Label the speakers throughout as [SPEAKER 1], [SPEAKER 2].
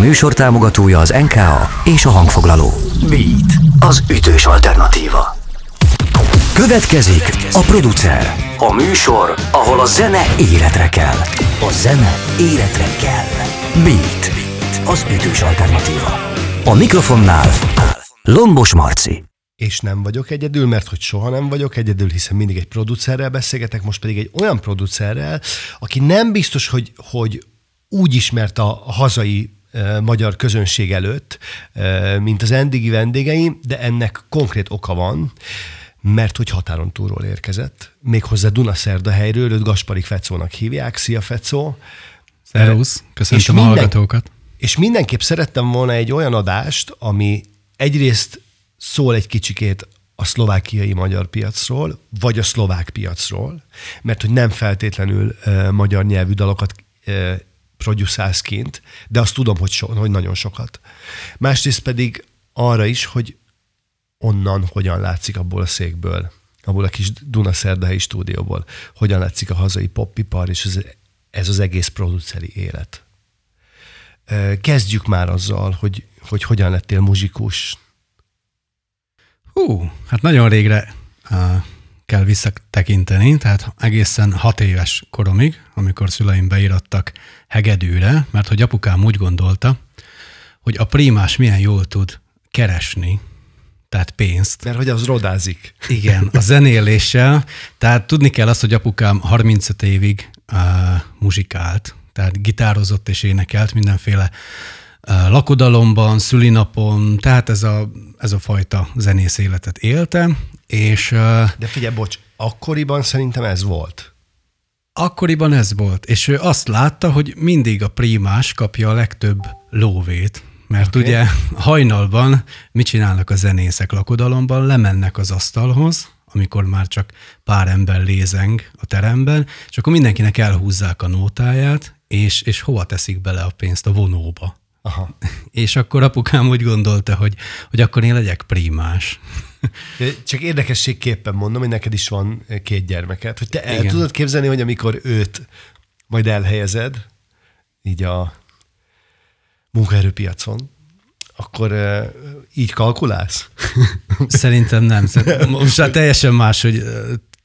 [SPEAKER 1] műsor támogatója az NKA és a hangfoglaló. Beat, az ütős alternatíva. Következik a producer. A műsor, ahol a zene életre kell. A zene életre kell. Beat, az ütős alternatíva. A mikrofonnál Lombos Marci.
[SPEAKER 2] És nem vagyok egyedül, mert hogy soha nem vagyok egyedül, hiszen mindig egy producerrel beszélgetek, most pedig egy olyan producerrel, aki nem biztos, hogy, hogy úgy ismert a hazai magyar közönség előtt, mint az eddigi vendégeim, de ennek konkrét oka van, mert hogy határon túlról érkezett, méghozzá Dunaszerdahelyről, őt Gasparik Fecónak hívják. Szia, Fecó!
[SPEAKER 3] Szervusz, köszöntöm a hallgatókat!
[SPEAKER 2] És mindenképp szerettem volna egy olyan adást, ami egyrészt szól egy kicsikét a szlovákiai magyar piacról, vagy a szlovák piacról, mert hogy nem feltétlenül uh, magyar nyelvű dalokat uh, producálsz de azt tudom, hogy, so, hogy nagyon sokat. Másrészt pedig arra is, hogy onnan hogyan látszik abból a székből, abból a kis Dunaszerdahelyi stúdióból, hogyan látszik a hazai poppipar, és ez, ez az egész produceri élet. Kezdjük már azzal, hogy, hogy hogyan lettél muzsikus.
[SPEAKER 3] Hú, hát nagyon régre kell visszatekinteni, tehát egészen hat éves koromig, amikor szüleim beirattak hegedűre, mert hogy apukám úgy gondolta, hogy a primás milyen jól tud keresni, tehát pénzt.
[SPEAKER 2] Mert hogy az rodázik.
[SPEAKER 3] Igen, a zenéléssel. Tehát tudni kell azt, hogy apukám 35 évig uh, muzsikált, tehát gitározott és énekelt mindenféle uh, lakodalomban, szülinapon, tehát ez a, ez a fajta zenész életet élte, és...
[SPEAKER 2] De figyelj, bocs, akkoriban szerintem ez volt.
[SPEAKER 3] Akkoriban ez volt, és ő azt látta, hogy mindig a primás kapja a legtöbb lóvét, mert okay. ugye hajnalban mit csinálnak a zenészek lakodalomban? Lemennek az asztalhoz, amikor már csak pár ember lézeng a teremben, és akkor mindenkinek elhúzzák a nótáját, és, és hova teszik bele a pénzt? A vonóba. Aha. És akkor apukám úgy gondolta, hogy, hogy akkor én legyek primás.
[SPEAKER 2] Csak érdekességképpen mondom, hogy neked is van két gyermeket, hogy te el Igen. tudod képzelni, hogy amikor őt majd elhelyezed, így a munkaerőpiacon, akkor uh, így kalkulálsz?
[SPEAKER 3] Szerintem nem. Most már teljesen más, hogy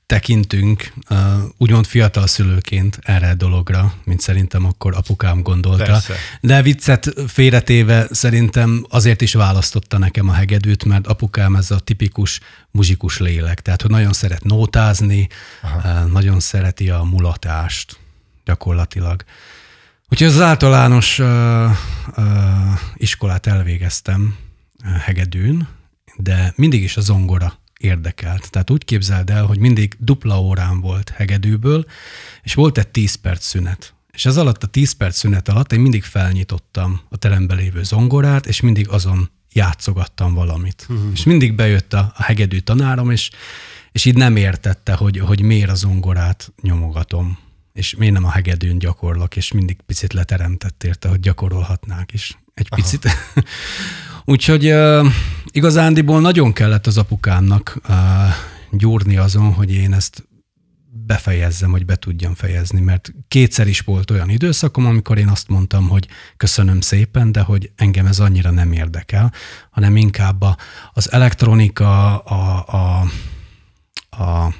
[SPEAKER 3] tekintünk uh, úgymond fiatal szülőként erre a dologra, mint szerintem akkor apukám gondolta. Persze. De viccet félretéve szerintem azért is választotta nekem a hegedűt, mert apukám ez a tipikus muzsikus lélek, tehát hogy nagyon szeret nótázni, uh, nagyon szereti a mulatást gyakorlatilag. Úgyhogy az általános uh, uh, iskolát elvégeztem uh, hegedűn, de mindig is a zongora érdekelt. Tehát úgy képzeld el, hogy mindig dupla órán volt hegedűből, és volt egy 10 perc szünet. És ez alatt a 10 perc szünet alatt én mindig felnyitottam a teremben lévő zongorát, és mindig azon játszogattam valamit. Uh-huh. És mindig bejött a, a hegedű tanárom, és, és így nem értette, hogy, hogy miért a zongorát nyomogatom és miért nem a hegedűn gyakorlok, és mindig picit leteremtett érte, hogy gyakorolhatnák is egy picit. Úgyhogy igazándiból nagyon kellett az apukámnak uh, gyúrni azon, hogy én ezt befejezzem, hogy be tudjam fejezni, mert kétszer is volt olyan időszakom, amikor én azt mondtam, hogy köszönöm szépen, de hogy engem ez annyira nem érdekel, hanem inkább a, az elektronika, a, a, a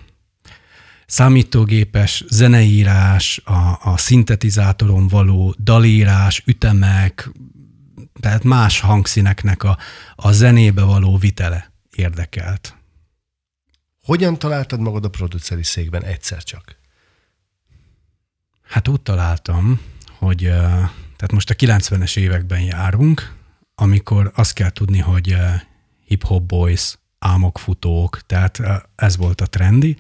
[SPEAKER 3] számítógépes zeneírás, a, a szintetizátoron való dalírás, ütemek, tehát más hangszíneknek a, a zenébe való vitele érdekelt.
[SPEAKER 2] Hogyan találtad magad a produceri székben egyszer csak?
[SPEAKER 3] Hát úgy találtam, hogy tehát most a 90-es években járunk, amikor azt kell tudni, hogy hip-hop boys, álmokfutók, tehát ez volt a trendi.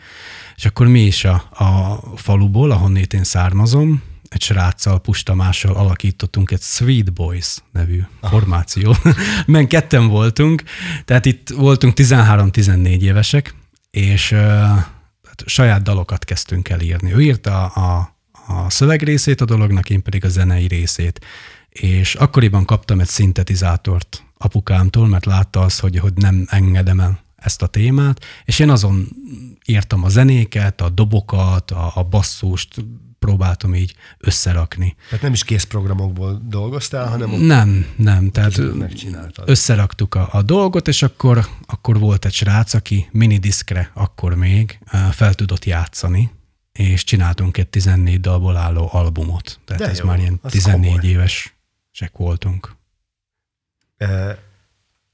[SPEAKER 3] És akkor mi is a, a faluból, ahonnét én származom, egy sráccal, Pustamással alakítottunk egy Sweet Boys nevű Aha. formáció. Men ketten voltunk, tehát itt voltunk 13-14 évesek, és hát saját dalokat kezdtünk el írni. Ő írta a, a szövegrészét a dolognak, én pedig a zenei részét. És akkoriban kaptam egy szintetizátort apukámtól, mert látta azt, hogy, hogy nem engedem el ezt a témát, és én azon írtam a zenéket, a dobokat, a, a basszust, próbáltam így összerakni.
[SPEAKER 2] Tehát nem is készprogramokból dolgoztál, hanem...
[SPEAKER 3] Nem, nem. Tehát összeraktuk a, a dolgot, és akkor, akkor volt egy srác, aki minidiskre akkor még fel tudott játszani, és csináltunk egy 14 dalból álló albumot. Tehát De ez jó, már ilyen 14 komoly. évesek voltunk.
[SPEAKER 2] E,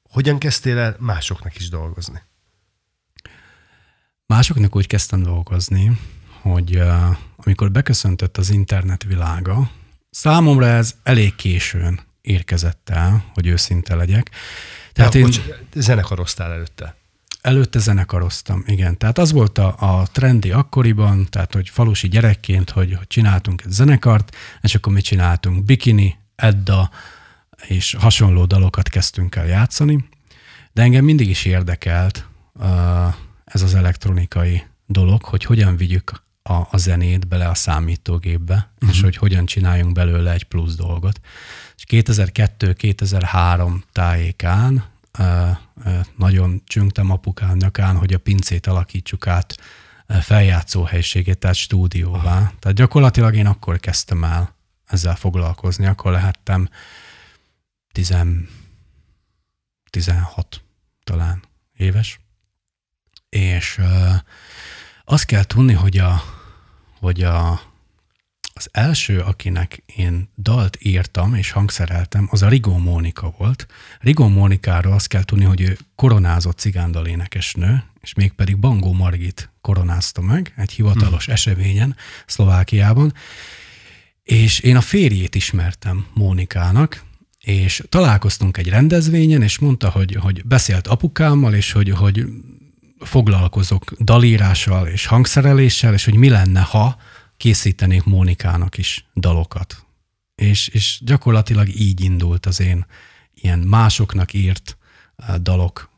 [SPEAKER 2] hogyan kezdtél el másoknak is dolgozni?
[SPEAKER 3] Másoknak úgy kezdtem dolgozni, hogy amikor beköszöntött az internet világa, számomra ez elég későn érkezett el, hogy őszinte legyek.
[SPEAKER 2] Tehát ja, én... Bocs, zenekaroztál előtte?
[SPEAKER 3] Előtte zenekaroztam, igen. Tehát az volt a, a trendi akkoriban, tehát hogy falusi gyerekként, hogy, hogy csináltunk egy zenekart, és akkor mi csináltunk bikini, Edda, és hasonló dalokat kezdtünk el játszani. De engem mindig is érdekelt uh, ez az elektronikai dolog, hogy hogyan vigyük a, a zenét bele a számítógépbe, uh-huh. és hogy hogyan csináljunk belőle egy plusz dolgot. És 2002-2003 tájékán nagyon csüngtem apukám nyakán, hogy a pincét alakítsuk át feljátszó helységét, tehát stúdióvá. Aha. Tehát gyakorlatilag én akkor kezdtem el ezzel foglalkozni, akkor lehettem 10, 16 talán éves. És azt kell tudni, hogy a, hogy a az első, akinek én dalt írtam és hangszereltem, az a Rigó Mónika volt. Rigó Mónikáról azt kell tudni, hogy ő koronázott cigándal énekesnő, és mégpedig Bangó Margit koronázta meg egy hivatalos hmm. eseményen Szlovákiában, és én a férjét ismertem Mónikának, és találkoztunk egy rendezvényen, és mondta, hogy, hogy beszélt apukámmal, és hogy, hogy foglalkozok dalírással és hangszereléssel, és hogy mi lenne, ha készítenék Mónikának is dalokat. És, és gyakorlatilag így indult az én ilyen másoknak írt eh, dalok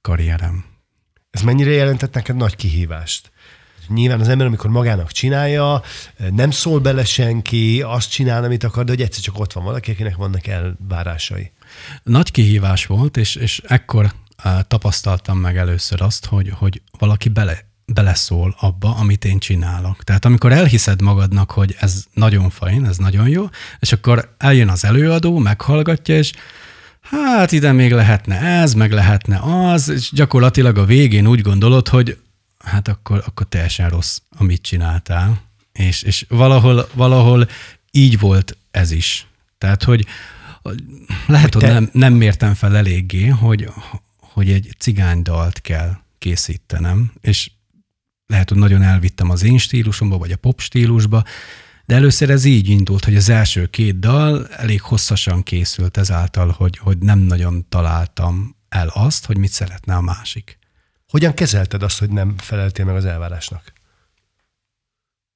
[SPEAKER 3] karrierem.
[SPEAKER 2] Ez mennyire jelentett neked nagy kihívást? Nyilván az ember, amikor magának csinálja, eh, nem szól bele senki, azt csinál, amit akar, de hogy egyszer csak ott van valaki, akinek vannak elvárásai.
[SPEAKER 3] Nagy kihívás volt, és, és ekkor tapasztaltam meg először azt, hogy, hogy valaki bele beleszól abba, amit én csinálok. Tehát amikor elhiszed magadnak, hogy ez nagyon fajn, ez nagyon jó, és akkor eljön az előadó, meghallgatja, és hát ide még lehetne ez, meg lehetne az, és gyakorlatilag a végén úgy gondolod, hogy hát akkor, akkor teljesen rossz, amit csináltál. És, és valahol, valahol így volt ez is. Tehát, hogy lehet, hogy, te... nem, nem mértem fel eléggé, hogy, hogy egy cigánydalt kell készítenem, és lehet, hogy nagyon elvittem az én stílusomba, vagy a pop stílusba, de először ez így indult, hogy az első két dal elég hosszasan készült ezáltal, hogy, hogy nem nagyon találtam el azt, hogy mit szeretne a másik.
[SPEAKER 2] Hogyan kezelted azt, hogy nem feleltél meg az elvárásnak?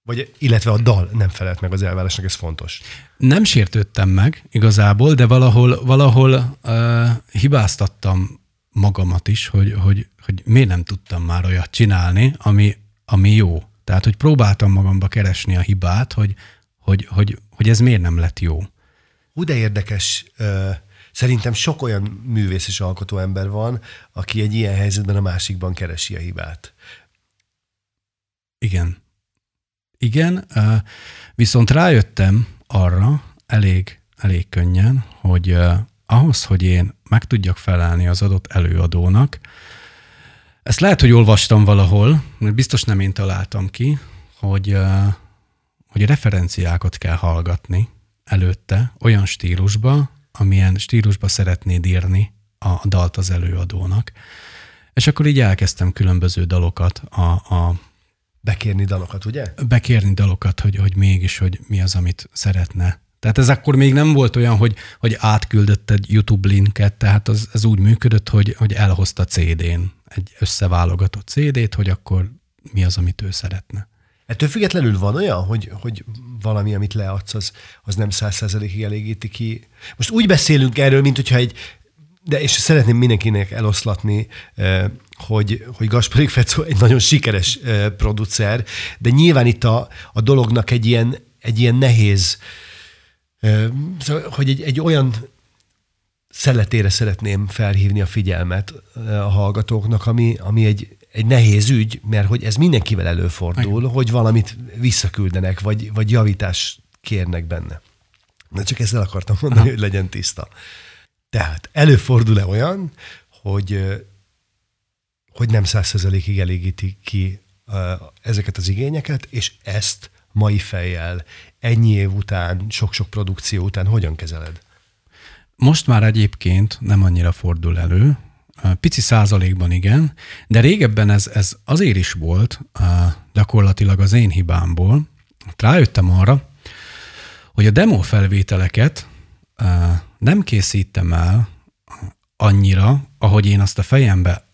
[SPEAKER 2] Vagy, illetve a dal nem felelt meg az elvárásnak, ez fontos.
[SPEAKER 3] Nem sértődtem meg igazából, de valahol, valahol uh, hibáztattam magamat is, hogy, hogy, hogy miért nem tudtam már olyat csinálni, ami, ami jó. Tehát, hogy próbáltam magamba keresni a hibát, hogy, hogy, hogy, hogy ez miért nem lett jó.
[SPEAKER 2] Hú, de érdekes. Szerintem sok olyan művész és alkotó ember van, aki egy ilyen helyzetben a másikban keresi a hibát.
[SPEAKER 3] Igen. Igen, viszont rájöttem arra elég, elég könnyen, hogy ahhoz, hogy én meg tudjak felelni az adott előadónak, ezt lehet, hogy olvastam valahol, mert biztos nem én találtam ki, hogy, hogy referenciákat kell hallgatni előtte olyan stílusba, amilyen stílusba szeretnéd írni a dalt az előadónak. És akkor így elkezdtem különböző dalokat a, a
[SPEAKER 2] Bekérni dalokat, ugye?
[SPEAKER 3] Bekérni dalokat, hogy, hogy mégis, hogy mi az, amit szeretne tehát ez akkor még nem volt olyan, hogy, hogy átküldött egy YouTube linket, tehát az, ez úgy működött, hogy, hogy elhozta CD-n egy összeválogatott CD-t, hogy akkor mi az, amit ő szeretne.
[SPEAKER 2] Ettől függetlenül van olyan, hogy, hogy valami, amit leadsz, az, az nem száz százalékig elégíti ki. Most úgy beszélünk erről, mint hogyha egy, de és szeretném mindenkinek eloszlatni, hogy, hogy Gasparik Fecó egy nagyon sikeres producer, de nyilván itt a, a dolognak egy ilyen, egy ilyen nehéz, Szóval, hogy egy, egy olyan szeletére szeretném felhívni a figyelmet a hallgatóknak, ami, ami egy, egy nehéz ügy, mert hogy ez mindenkivel előfordul, Igen. hogy valamit visszaküldenek, vagy, vagy javítást kérnek benne. Na csak ezzel akartam mondani, Aha. hogy legyen tiszta. Tehát előfordul-e olyan, hogy, hogy nem százszerzelékig elégíti ki ezeket az igényeket, és ezt mai fejjel, ennyi év után, sok-sok produkció után hogyan kezeled?
[SPEAKER 3] Most már egyébként nem annyira fordul elő, pici százalékban igen, de régebben ez, ez azért is volt, gyakorlatilag az én hibámból. Rájöttem arra, hogy a demo felvételeket nem készítem el annyira, ahogy én azt a fejembe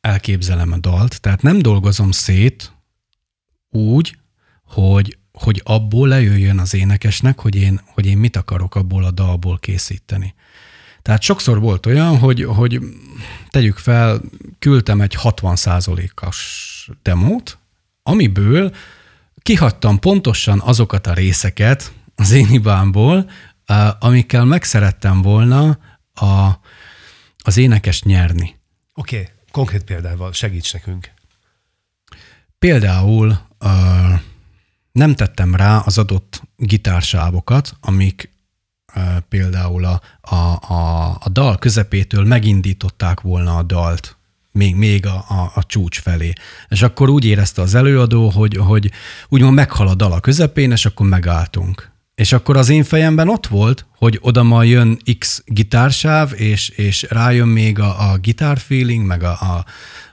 [SPEAKER 3] elképzelem a dalt, tehát nem dolgozom szét úgy, hogy, hogy abból lejöjjön az énekesnek, hogy én, hogy én mit akarok abból a dalból készíteni. Tehát sokszor volt olyan, hogy, hogy tegyük fel, küldtem egy 60%-as demót, amiből kihagytam pontosan azokat a részeket az én hibámból, amikkel megszerettem volna a, az énekes nyerni.
[SPEAKER 2] Oké, okay. konkrét példával segíts nekünk.
[SPEAKER 3] Például uh, nem tettem rá az adott gitársávokat, amik például a, a, a, a dal közepétől megindították volna a dalt, még, még a, a, a csúcs felé. És akkor úgy érezte az előadó, hogy, hogy úgymond meghal a dal a közepén, és akkor megálltunk. És akkor az én fejemben ott volt, hogy oda ma jön X gitársáv, és, és rájön még a, a gitárfeeling, meg a, a,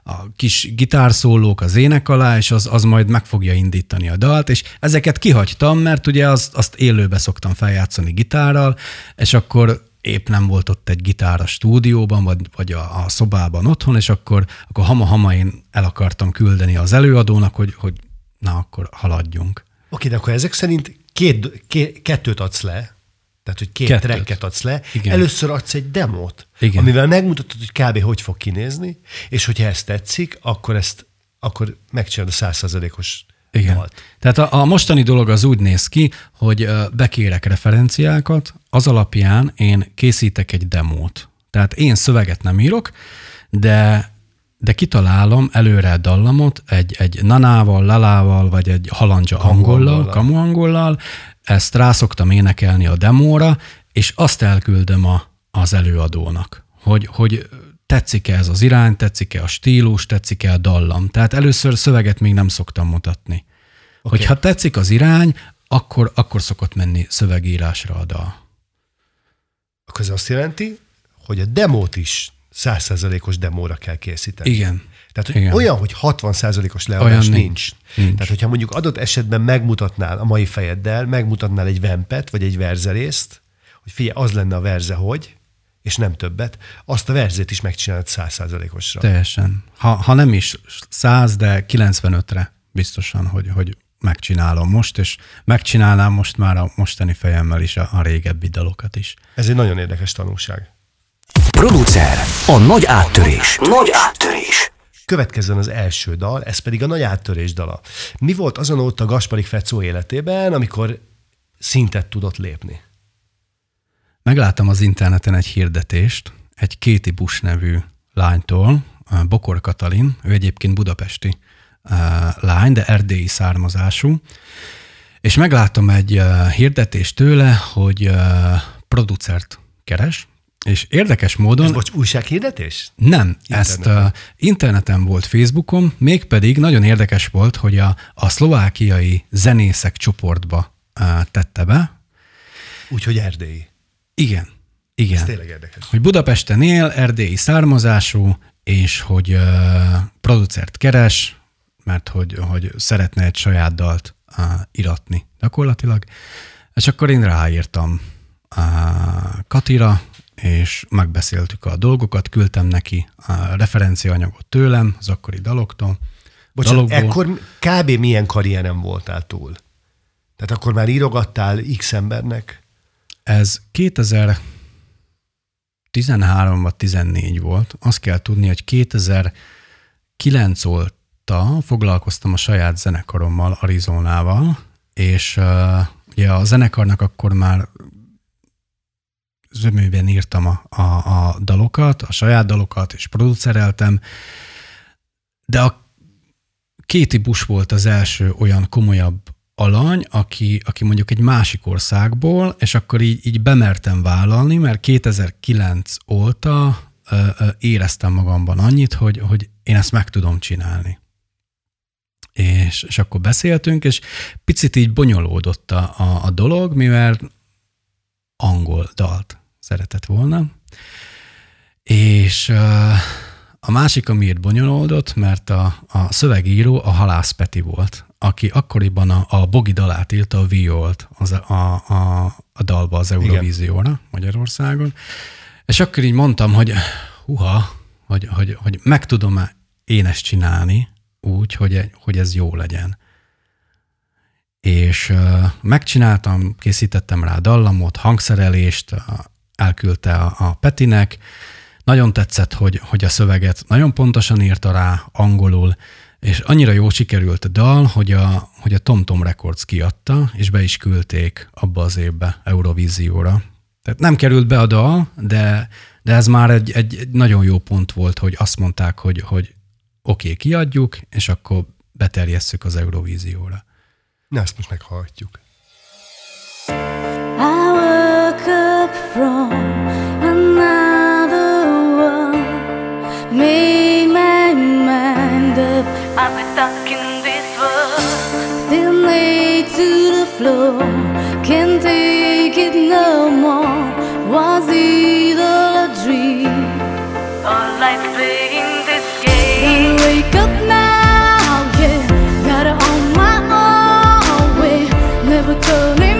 [SPEAKER 3] a kis gitárszólók az ének alá, és az, az majd meg fogja indítani a dalt, és ezeket kihagytam, mert ugye azt, azt élőbe szoktam feljátszani gitárral, és akkor épp nem volt ott egy gitár a stúdióban, vagy, vagy a, a szobában otthon, és akkor, akkor hama-hama én el akartam küldeni az előadónak, hogy, hogy na, akkor haladjunk.
[SPEAKER 2] Oké, de akkor ezek szerint két, két, kettőt adsz le, tehát, hogy két Kettőt. tracket adsz le, Igen. először adsz egy demót, Igen. amivel megmutatod, hogy kb. hogy fog kinézni, és hogyha ezt tetszik, akkor ezt akkor megcsinálod a százszerzelékos igen. Dalt.
[SPEAKER 3] Tehát a, a mostani dolog az úgy néz ki, hogy bekérek referenciákat, az alapján én készítek egy demót. Tehát én szöveget nem írok, de de kitalálom előre a dallamot egy, egy nanával, lalával, vagy egy halandzsa angollal, kamu angollal, ezt rászoktam énekelni a demóra, és azt elküldöm a, az előadónak, hogy, hogy tetszik-e ez az irány, tetszik-e a stílus, tetszik-e a dallam. Tehát először szöveget még nem szoktam mutatni. Okay. Hogyha tetszik az irány, akkor, akkor szokott menni szövegírásra a dal.
[SPEAKER 2] Akkor ez azt jelenti, hogy a demót is százszerzalékos demóra kell készíteni.
[SPEAKER 3] Igen.
[SPEAKER 2] Tehát, hogy Igen. olyan, hogy 60%-os leadás nincs. nincs. nincs. Tehát, hogyha mondjuk adott esetben megmutatnál a mai fejeddel, megmutatnál egy vempet, vagy egy verzerészt, hogy figyelj, az lenne a verze, hogy, és nem többet, azt a verzét is megcsinálod 100%-osra.
[SPEAKER 3] Teljesen. Ha, ha nem is 100, de 95-re biztosan, hogy, hogy megcsinálom most, és megcsinálnám most már a mostani fejemmel is a, a régebbi dalokat is.
[SPEAKER 2] Ez egy nagyon érdekes tanulság.
[SPEAKER 1] Producer, a nagy áttörés. Nagy áttörés.
[SPEAKER 2] Következzen az első dal, ez pedig a nagy áttörés dala. Mi volt azon a Gasparik Fecó életében, amikor szintet tudott lépni?
[SPEAKER 3] Megláttam az interneten egy hirdetést egy Kéti Bush nevű lánytól, Bokor Katalin, ő egyébként budapesti lány, de erdélyi származású, és megláttam egy hirdetést tőle, hogy producert keres, és érdekes módon... Ez
[SPEAKER 2] vagy újsághirdetés?
[SPEAKER 3] Nem, interneten. ezt uh, interneten volt Facebookon, mégpedig nagyon érdekes volt, hogy a, a szlovákiai zenészek csoportba uh, tette be.
[SPEAKER 2] Úgyhogy erdélyi.
[SPEAKER 3] Igen. Igen. Ez
[SPEAKER 2] tényleg érdekes.
[SPEAKER 3] Hogy Budapesten él, erdélyi származású, és hogy uh, producert keres, mert hogy, hogy szeretne egy saját dalt uh, iratni gyakorlatilag. És akkor én ráírtam uh, Katira, és megbeszéltük a dolgokat, küldtem neki a referenciaanyagot tőlem, az akkori daloktól.
[SPEAKER 2] Bocsánat, dalokból. ekkor kb. milyen karrierem voltál túl? Tehát akkor már írogattál X embernek?
[SPEAKER 3] Ez 2013 vagy 14 volt. Azt kell tudni, hogy 2009 óta foglalkoztam a saját zenekarommal, Arizonával, és uh, ugye a zenekarnak akkor már zömőben írtam a, a, a dalokat, a saját dalokat, és producereltem, de a Kéti Bush volt az első olyan komolyabb alany, aki, aki mondjuk egy másik országból, és akkor így, így bemertem vállalni, mert 2009 óta ö, ö, éreztem magamban annyit, hogy, hogy én ezt meg tudom csinálni. És, és akkor beszéltünk, és picit így bonyolódott a, a, a dolog, mivel angol dalt szeretett volna. És ö, a másik, amiért bonyolódott, mert a, a szövegíró a Halász Peti volt, aki akkoriban a, a Bogi dalát írta, a Violt az, a, a, a dalba az Eurovízióra. Magyarországon. És akkor így mondtam, hogy huha, hogy, hogy, hogy meg tudom-e én ezt csinálni úgy, hogy, hogy ez jó legyen. És uh, megcsináltam, készítettem rá dallamot, hangszerelést, uh, elküldte a, a Petinek, nagyon tetszett, hogy, hogy a szöveget nagyon pontosan írta rá angolul, és annyira jó sikerült a dal, hogy a, hogy a TomTom Records kiadta, és be is küldték abba az évbe Eurovízióra. Tehát nem került be a dal, de, de ez már egy, egy, egy nagyon jó pont volt, hogy azt mondták, hogy, hogy oké, okay, kiadjuk, és akkor beterjesszük az Eurovízióra.
[SPEAKER 2] Na, ezt most meghallgatjuk.
[SPEAKER 4] I from another world, made my mind up. I've been stuck in this world, still laid to the floor. Can't take it no more. Was it all a dream? Or life playing this game? Gotta wake up now, yeah. Gotta on my own way, never turning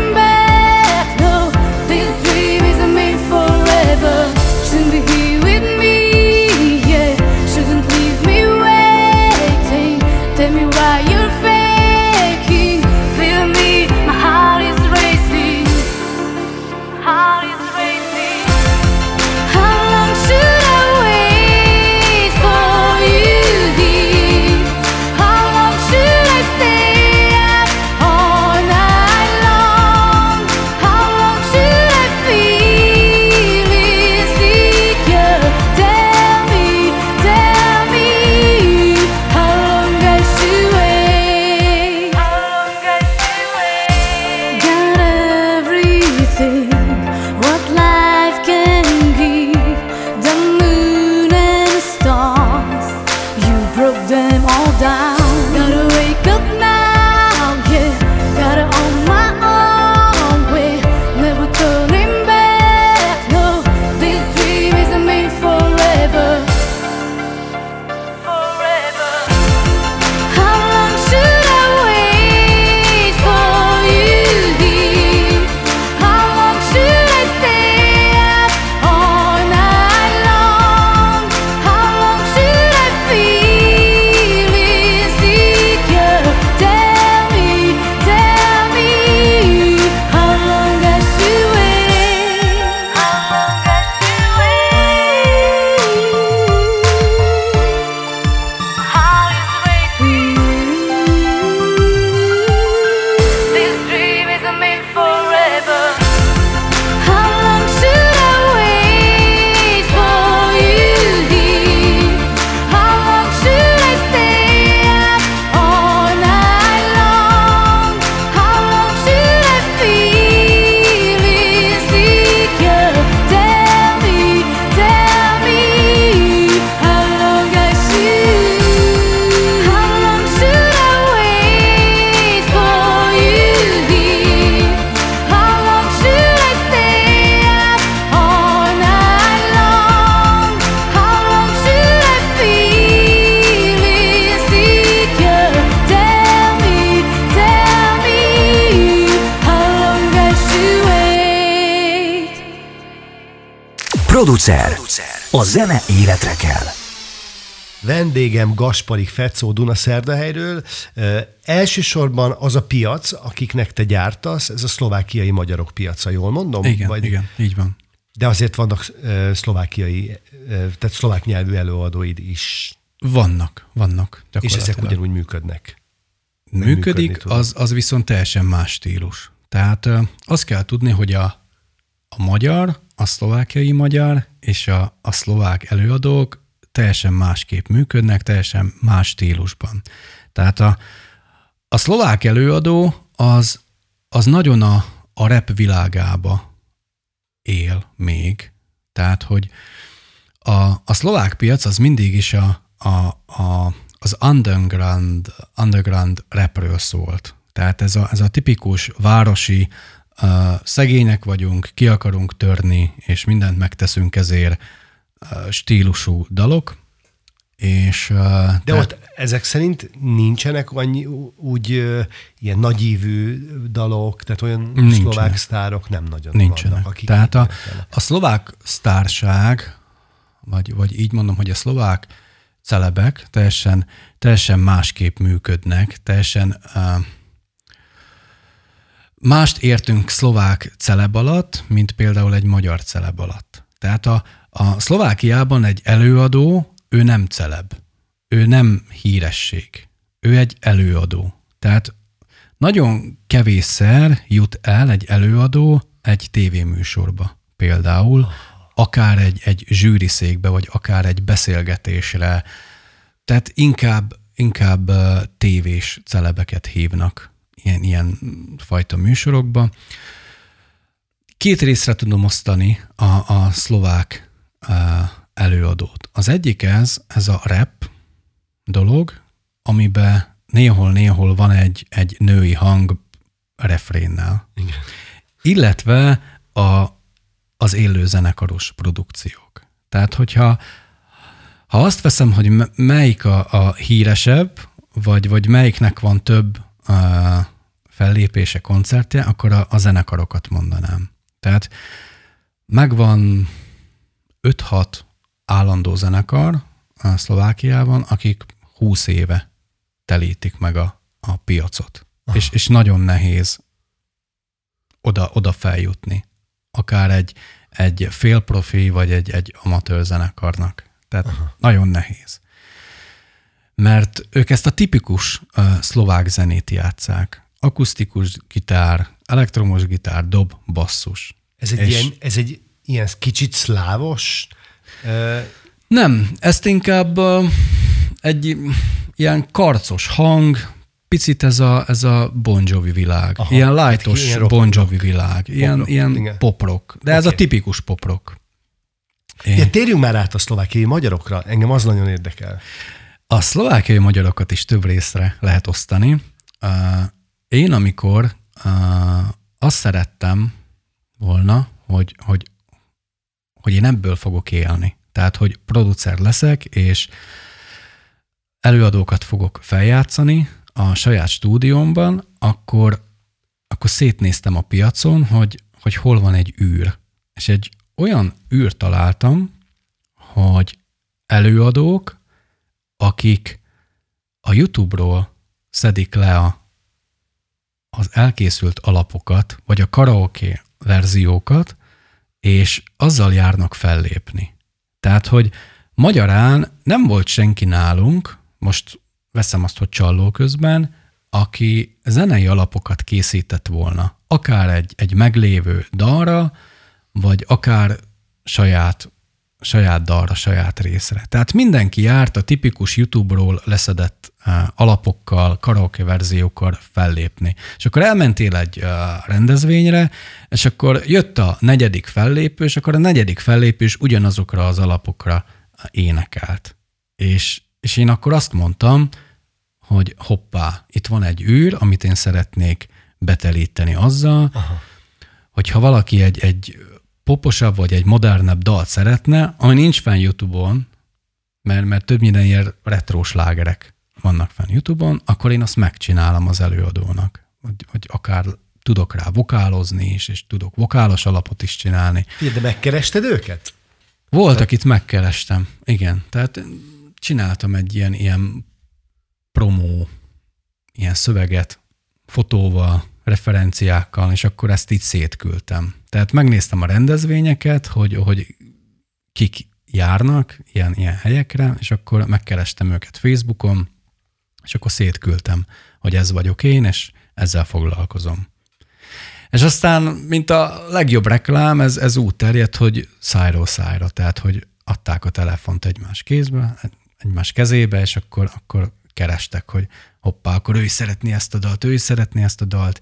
[SPEAKER 1] Producer. A zene életre kell.
[SPEAKER 2] Vendégem Gasparik Fecó Dunaszerdahelyről. Ö, elsősorban az a piac, akiknek te gyártasz, ez a szlovákiai magyarok piaca, jól mondom?
[SPEAKER 3] Igen, Vagy... igen, így van.
[SPEAKER 2] De azért vannak ö, szlovákiai, ö, tehát szlovák nyelvű előadóid is,
[SPEAKER 3] Vannak, vannak.
[SPEAKER 2] és ezek ugyanúgy működnek.
[SPEAKER 3] működik,
[SPEAKER 2] működni
[SPEAKER 3] az, az viszont teljesen más stílus. Tehát azt kell tudni, hogy a, a magyar, a szlovákiai magyar és a, a szlovák előadók teljesen másképp működnek, teljesen más stílusban. Tehát a, a szlovák előadó az, az nagyon a, a rap világába él még. Tehát, hogy a, a szlovák piac az mindig is a, a, a, az underground, underground rapről szólt. Tehát ez a, ez a tipikus városi, szegények vagyunk, ki akarunk törni, és mindent megteszünk ezért stílusú dalok. És,
[SPEAKER 2] De tehát... ott ezek szerint nincsenek annyi, úgy ilyen nagyívű dalok, tehát olyan nincsenek. szlovák sztárok nem nagyon
[SPEAKER 3] nincsenek.
[SPEAKER 2] vannak. Akik
[SPEAKER 3] tehát a, a szlovák sztárság, vagy, vagy így mondom, hogy a szlovák celebek teljesen, teljesen másképp működnek, teljesen uh, mást értünk szlovák celeb alatt, mint például egy magyar celeb alatt. Tehát a, a Szlovákiában egy előadó, ő nem celeb, ő nem híresség, ő egy előadó. Tehát nagyon kevésszer jut el egy előadó egy tévéműsorba például, akár egy, egy zsűriszékbe, vagy akár egy beszélgetésre. Tehát inkább, inkább tévés celebeket hívnak ilyen, ilyen fajta műsorokba. Két részre tudom osztani a, a szlovák előadót. Az egyik ez, ez a rap dolog, amiben néhol-néhol van egy, egy női hang refrénnel. Igen. Illetve a, az élő zenekaros produkciók. Tehát, hogyha ha azt veszem, hogy melyik a, a híresebb, vagy, vagy melyiknek van több uh, fellépése, koncertje, akkor a, a zenekarokat mondanám. Tehát megvan 5-6 állandó zenekar a Szlovákiában, akik 20 éve telítik meg a, a piacot. És, és nagyon nehéz oda, oda feljutni akár egy, egy félprofi, vagy egy, egy amatőr zenekarnak. Tehát Aha. nagyon nehéz. Mert ők ezt a tipikus uh, szlovák zenét játszák. Akusztikus gitár, elektromos gitár, dob, basszus.
[SPEAKER 2] Ez egy, És ilyen, ez egy ilyen kicsit szlávos?
[SPEAKER 3] Uh... Nem, ezt inkább uh, egy ilyen karcos hang, picit ez a, ez a Bon Jovi világ. Aha, ilyen lightos ilyen Bon Jovi világ. Ilyen, pop ilyen poprock. De okay. ez a tipikus poprock.
[SPEAKER 2] Én... Ja, térjünk már át a szlovákiai magyarokra. Engem az nagyon érdekel.
[SPEAKER 3] A szlovákiai magyarokat is több részre lehet osztani. Én, amikor azt szerettem volna, hogy, hogy, hogy én ebből fogok élni. Tehát, hogy producer leszek, és előadókat fogok feljátszani, a saját stúdiómban, akkor, akkor szétnéztem a piacon, hogy, hogy hol van egy űr. És egy olyan űr találtam, hogy előadók, akik a YouTube-ról szedik le a, az elkészült alapokat, vagy a karaoke verziókat, és azzal járnak fellépni. Tehát, hogy magyarán nem volt senki nálunk, most veszem azt, hogy csalló közben, aki zenei alapokat készített volna, akár egy, egy meglévő dalra, vagy akár saját, saját dalra, saját részre. Tehát mindenki járt a tipikus YouTube-ról leszedett uh, alapokkal, karaoke verziókkal fellépni. És akkor elmentél egy uh, rendezvényre, és akkor jött a negyedik fellépő, és akkor a negyedik fellépés ugyanazokra az alapokra énekelt. És és én akkor azt mondtam, hogy hoppá, itt van egy űr, amit én szeretnék betelíteni azzal, Aha. hogy ha valaki egy, egy poposabb vagy egy modernebb dalt szeretne, ami nincs fenn YouTube-on, mert, mert több minden ilyen retro slágerek vannak fenn YouTube-on, akkor én azt megcsinálom az előadónak. Hogy, hogy akár tudok rá vokálozni is, és tudok vokálos alapot is csinálni.
[SPEAKER 2] De megkerested őket?
[SPEAKER 3] Volt, akit megkerestem, igen. Tehát csináltam egy ilyen, ilyen promó, ilyen szöveget fotóval, referenciákkal, és akkor ezt így szétküldtem. Tehát megnéztem a rendezvényeket, hogy, hogy kik járnak ilyen, ilyen helyekre, és akkor megkerestem őket Facebookon, és akkor szétküldtem, hogy ez vagyok én, és ezzel foglalkozom. És aztán, mint a legjobb reklám, ez, ez úgy terjedt, hogy szájról szájra, tehát, hogy adták a telefont egymás kézbe, egymás kezébe, és akkor, akkor kerestek, hogy hoppá, akkor ő is szeretné ezt a dalt, ő is szeretné ezt a dalt.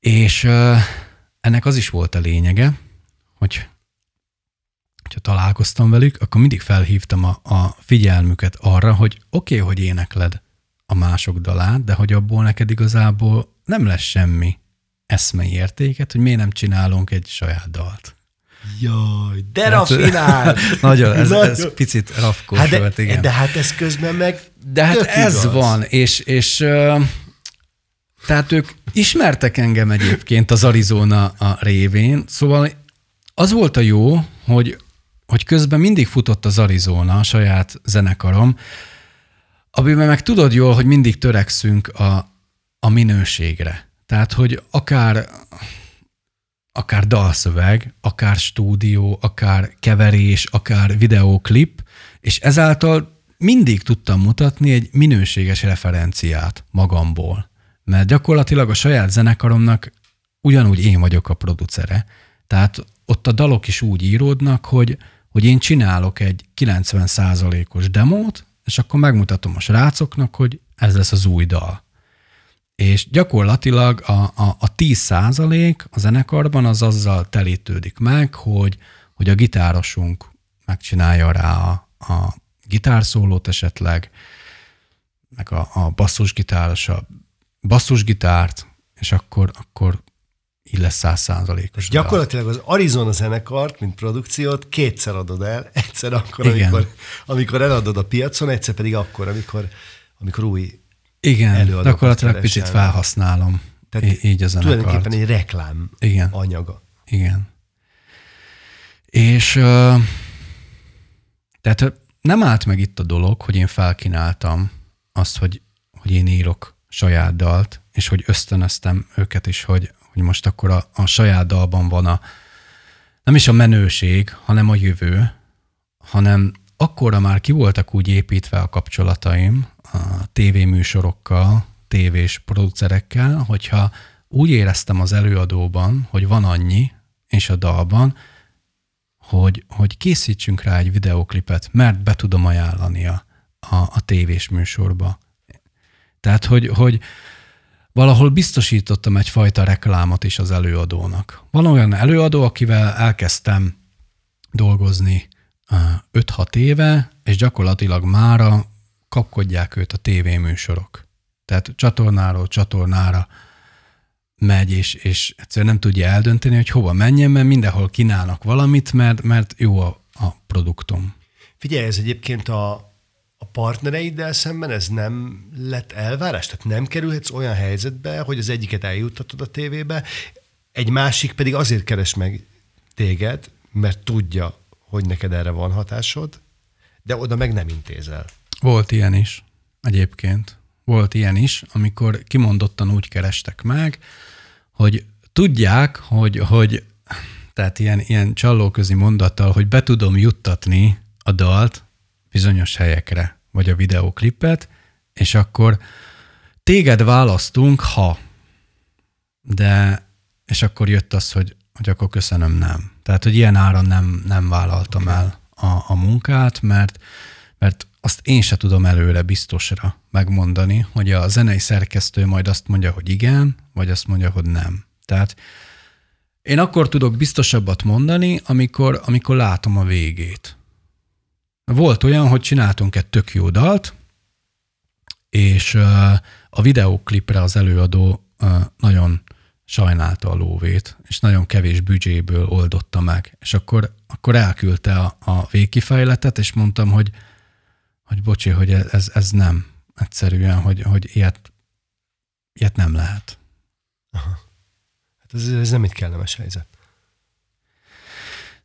[SPEAKER 3] És ennek az is volt a lényege, hogy hogyha találkoztam velük, akkor mindig felhívtam a, a figyelmüket arra, hogy oké, okay, hogy énekled a mások dalát, de hogy abból neked igazából nem lesz semmi eszmei értéket, hogy miért nem csinálunk egy saját dalt.
[SPEAKER 2] Jaj, de hát, rafinált!
[SPEAKER 3] nagyon, ez, nagyon. ez picit rafkós
[SPEAKER 2] hát de,
[SPEAKER 3] volt, igen.
[SPEAKER 2] De hát ez közben meg
[SPEAKER 3] De hát ez igaz. van, és, és tehát ők ismertek engem egyébként az Arizona a révén, szóval az volt a jó, hogy, hogy közben mindig futott az Arizona, a saját zenekarom, amiben meg tudod jól, hogy mindig törekszünk a, a minőségre. Tehát, hogy akár akár dalszöveg, akár stúdió, akár keverés, akár videóklip, és ezáltal mindig tudtam mutatni egy minőséges referenciát magamból. Mert gyakorlatilag a saját zenekaromnak ugyanúgy én vagyok a producere. Tehát ott a dalok is úgy íródnak, hogy, hogy én csinálok egy 90%-os demót, és akkor megmutatom a srácoknak, hogy ez lesz az új dal. És gyakorlatilag a, a, a 10 százalék a zenekarban az azzal telítődik meg, hogy, hogy a gitárosunk megcsinálja rá a, a gitárszólót esetleg, meg a, a basszusgitáros a basszusgitárt, és akkor, akkor így lesz száz százalékos.
[SPEAKER 2] Gyakorlatilag az Arizona zenekart, mint produkciót kétszer adod el, egyszer akkor, amikor, amikor eladod a piacon, egyszer pedig akkor, amikor, amikor új
[SPEAKER 3] igen, gyakorlatilag picit felhasználom. Tehát így a zenekart.
[SPEAKER 2] Tulajdonképpen egy reklám Igen. anyaga.
[SPEAKER 3] Igen. És tehát nem állt meg itt a dolog, hogy én felkínáltam azt, hogy, hogy én írok saját dalt, és hogy ösztönöztem őket is, hogy, hogy most akkor a, a saját dalban van a nem is a menőség, hanem a jövő, hanem akkorra már ki voltak úgy építve a kapcsolataim a tévéműsorokkal, tévés producerekkel, hogyha úgy éreztem az előadóban, hogy van annyi, és a dalban, hogy, hogy készítsünk rá egy videoklipet, mert be tudom ajánlani a, a, a tévés műsorba. Tehát, hogy, hogy valahol biztosítottam egyfajta reklámot is az előadónak. Van olyan előadó, akivel elkezdtem dolgozni 5-6 éve, és gyakorlatilag mára kapkodják őt a tévéműsorok. Tehát csatornáról csatornára megy, és, és egyszerűen nem tudja eldönteni, hogy hova menjen, mert mindenhol kínálnak valamit, mert, mert jó a, a produktum.
[SPEAKER 2] Figyelj, ez egyébként a, a partnereiddel szemben ez nem lett elvárás? Tehát nem kerülhetsz olyan helyzetbe, hogy az egyiket eljuttatod a tévébe, egy másik pedig azért keres meg téged, mert tudja, hogy neked erre van hatásod, de oda meg nem intézel.
[SPEAKER 3] Volt ilyen is, egyébként. Volt ilyen is, amikor kimondottan úgy kerestek meg, hogy tudják, hogy, hogy tehát ilyen, ilyen csallóközi mondattal, hogy be tudom juttatni a dalt bizonyos helyekre, vagy a videóklipet, és akkor téged választunk, ha. De, és akkor jött az, hogy, hogy akkor köszönöm, nem. Tehát, hogy ilyen áron nem, nem vállaltam el a, a munkát, mert, mert azt én se tudom előre biztosra megmondani, hogy a zenei szerkesztő majd azt mondja, hogy igen, vagy azt mondja, hogy nem. Tehát én akkor tudok biztosabbat mondani, amikor, amikor látom a végét. Volt olyan, hogy csináltunk egy tök jó dalt, és a videóklipre az előadó nagyon sajnálta a lóvét, és nagyon kevés büdzséből oldotta meg. És akkor, akkor elküldte a, a végkifejletet, és mondtam, hogy hogy bocsi, hogy ez, ez nem egyszerűen, hogy, hogy ilyet, ilyet nem lehet.
[SPEAKER 2] Aha. Hát ez, ez nem egy kellemes helyzet.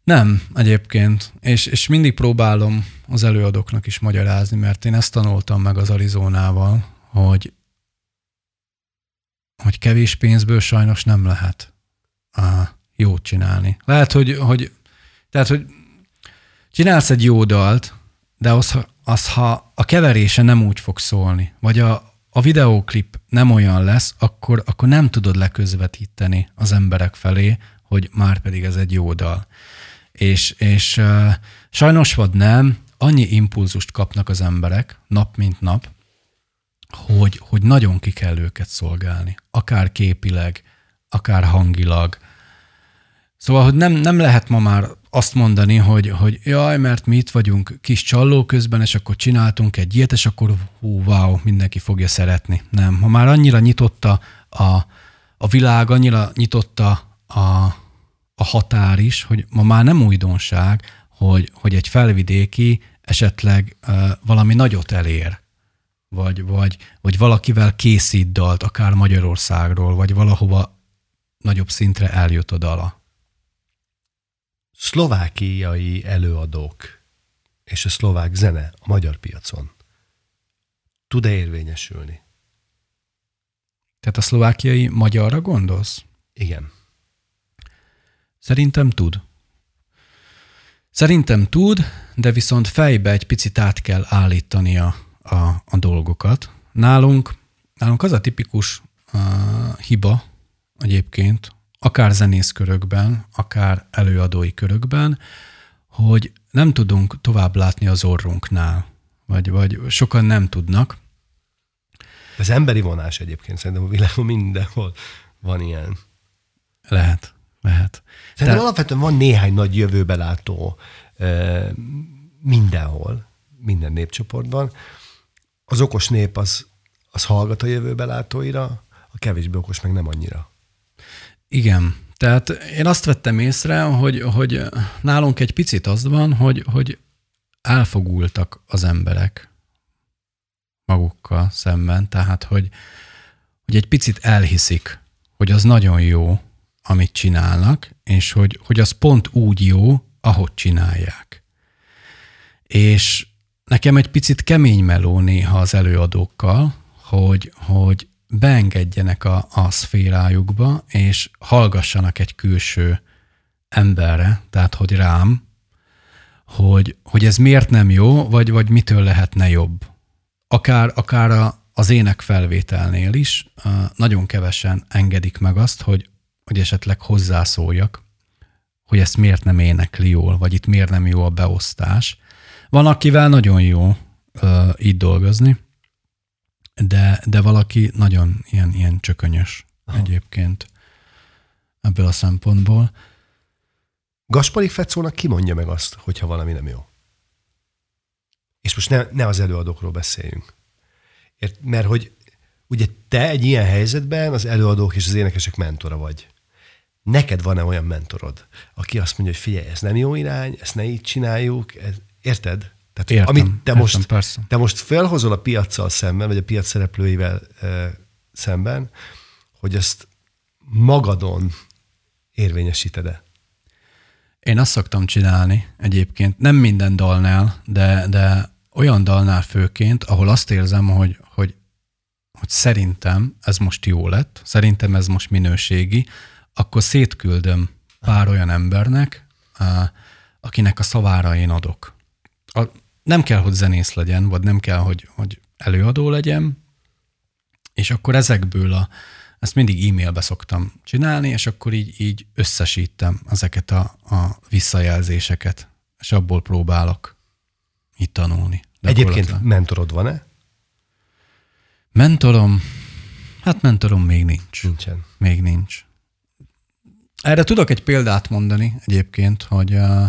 [SPEAKER 3] Nem, egyébként. És, és mindig próbálom az előadóknak is magyarázni, mert én ezt tanultam meg az Arizonával, hogy, hogy kevés pénzből sajnos nem lehet uh, jót csinálni. Lehet, hogy, hogy tehát, hogy csinálsz egy jó dalt, de az, az, ha a keverése nem úgy fog szólni, vagy a, a videóklip nem olyan lesz, akkor, akkor nem tudod leközvetíteni az emberek felé, hogy már pedig ez egy jó dal. És, és uh, sajnos vagy nem, annyi impulzust kapnak az emberek nap mint nap, hogy, hogy nagyon ki kell őket szolgálni, akár képileg, akár hangilag. Szóval, hogy nem, nem lehet ma már azt mondani, hogy, hogy jaj, mert mi itt vagyunk kis csalló közben, és akkor csináltunk egy ilyet, és akkor hú, wow, mindenki fogja szeretni. Nem, ma már annyira nyitotta a, a világ, annyira nyitotta a, a határ is, hogy ma már nem újdonság, hogy, hogy egy felvidéki esetleg uh, valami nagyot elér, vagy, vagy, vagy valakivel készít dalt, akár Magyarországról, vagy valahova nagyobb szintre eljut a dala.
[SPEAKER 2] Szlovákiai előadók és a szlovák zene a magyar piacon tud-e érvényesülni?
[SPEAKER 3] Tehát a szlovákiai magyarra gondolsz?
[SPEAKER 2] Igen.
[SPEAKER 3] Szerintem tud. Szerintem tud, de viszont fejbe egy picit át kell állítani a, a, dolgokat. Nálunk, nálunk az a tipikus uh, hiba egyébként, akár zenészkörökben, akár előadói körökben, hogy nem tudunk tovább látni az orrunknál, vagy, vagy sokan nem tudnak.
[SPEAKER 2] Ez emberi vonás egyébként, szerintem a világon mindenhol van ilyen.
[SPEAKER 3] Lehet, lehet.
[SPEAKER 2] Szerintem Te... alapvetően van néhány nagy jövőbelátó mindenhol, minden népcsoportban. Az okos nép az, az hallgat a jövőbelátóira, a kevésbé okos meg nem annyira.
[SPEAKER 3] Igen. Tehát én azt vettem észre, hogy, hogy nálunk egy picit az van, hogy, hogy elfogultak az emberek magukkal szemben, tehát hogy, hogy egy picit elhiszik, hogy az nagyon jó, amit csinálnak, és hogy, hogy az pont úgy jó, ahogy csinálják. És nekem egy picit kemény meló néha az előadókkal, hogy, hogy beengedjenek a, a szférájukba, és hallgassanak egy külső emberre, tehát hogy rám, hogy, hogy ez miért nem jó, vagy, vagy mitől lehetne jobb. Akár, akár a, az ének felvételnél is nagyon kevesen engedik meg azt, hogy, hogy esetleg hozzászóljak, hogy ezt miért nem énekli jól, vagy itt miért nem jó a beosztás. Van, akivel nagyon jó uh, így dolgozni, de, de valaki nagyon ilyen, ilyen csökönyös Aha. egyébként ebből a szempontból.
[SPEAKER 2] Gasparik Fecónak ki mondja meg azt, hogyha valami nem jó? És most ne, ne az előadókról beszéljünk. Ért, mert hogy ugye te egy ilyen helyzetben az előadók és az énekesek mentora vagy neked van-e olyan mentorod, aki azt mondja, hogy figyelj, ez nem jó irány, ezt ne így csináljuk, ez, érted?
[SPEAKER 3] Tehát, értem, amit te,
[SPEAKER 2] értem, most, persze. te most felhozol a piaccal szemben, vagy a piac szereplőivel e, szemben, hogy ezt magadon érvényesíted-e?
[SPEAKER 3] Én azt szoktam csinálni egyébként, nem minden dalnál, de, de olyan dalnál főként, ahol azt érzem, hogy, hogy, hogy szerintem ez most jó lett, szerintem ez most minőségi, akkor szétküldöm pár olyan embernek, akinek a szavára én adok. Nem kell, hogy zenész legyen, vagy nem kell, hogy, hogy előadó legyen, és akkor ezekből a, ezt mindig e-mailbe szoktam csinálni, és akkor így, így összesítem ezeket a, a visszajelzéseket, és abból próbálok itt tanulni.
[SPEAKER 2] Egyébként mentorod van-e?
[SPEAKER 3] Mentorom? Hát mentorom még nincs.
[SPEAKER 2] Nincsen.
[SPEAKER 3] Még nincs. Erre tudok egy példát mondani egyébként, hogy uh,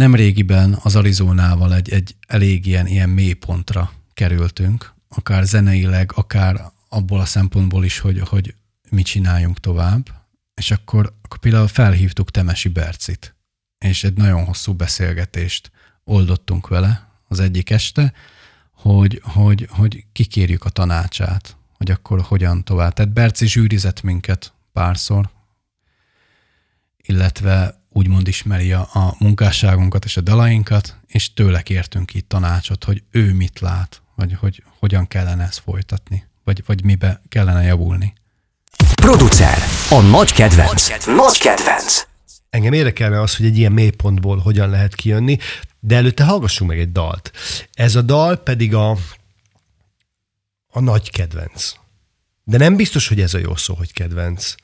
[SPEAKER 3] nem régiben az Arizonával egy, egy elég ilyen, ilyen mélypontra kerültünk, akár zeneileg, akár abból a szempontból is, hogy, hogy mit csináljunk tovább. És akkor, akkor például felhívtuk Temesi Bercit, és egy nagyon hosszú beszélgetést oldottunk vele az egyik este, hogy, hogy, hogy kikérjük a tanácsát, hogy akkor hogyan tovább. Tehát Berci zsűrizett minket párszor, illetve úgymond ismeri a, a munkásságunkat és a dalainkat, és tőle kértünk itt tanácsot, hogy ő mit lát, vagy hogy hogyan kellene ezt folytatni, vagy, vagy mibe kellene javulni.
[SPEAKER 1] Producer, a nagy kedvenc. Nagy kedvenc.
[SPEAKER 2] Engem érdekelne az, hogy egy ilyen mélypontból hogyan lehet kijönni, de előtte hallgassunk meg egy dalt. Ez a dal pedig a, a nagy kedvenc. De nem biztos, hogy ez a jó szó, hogy kedvenc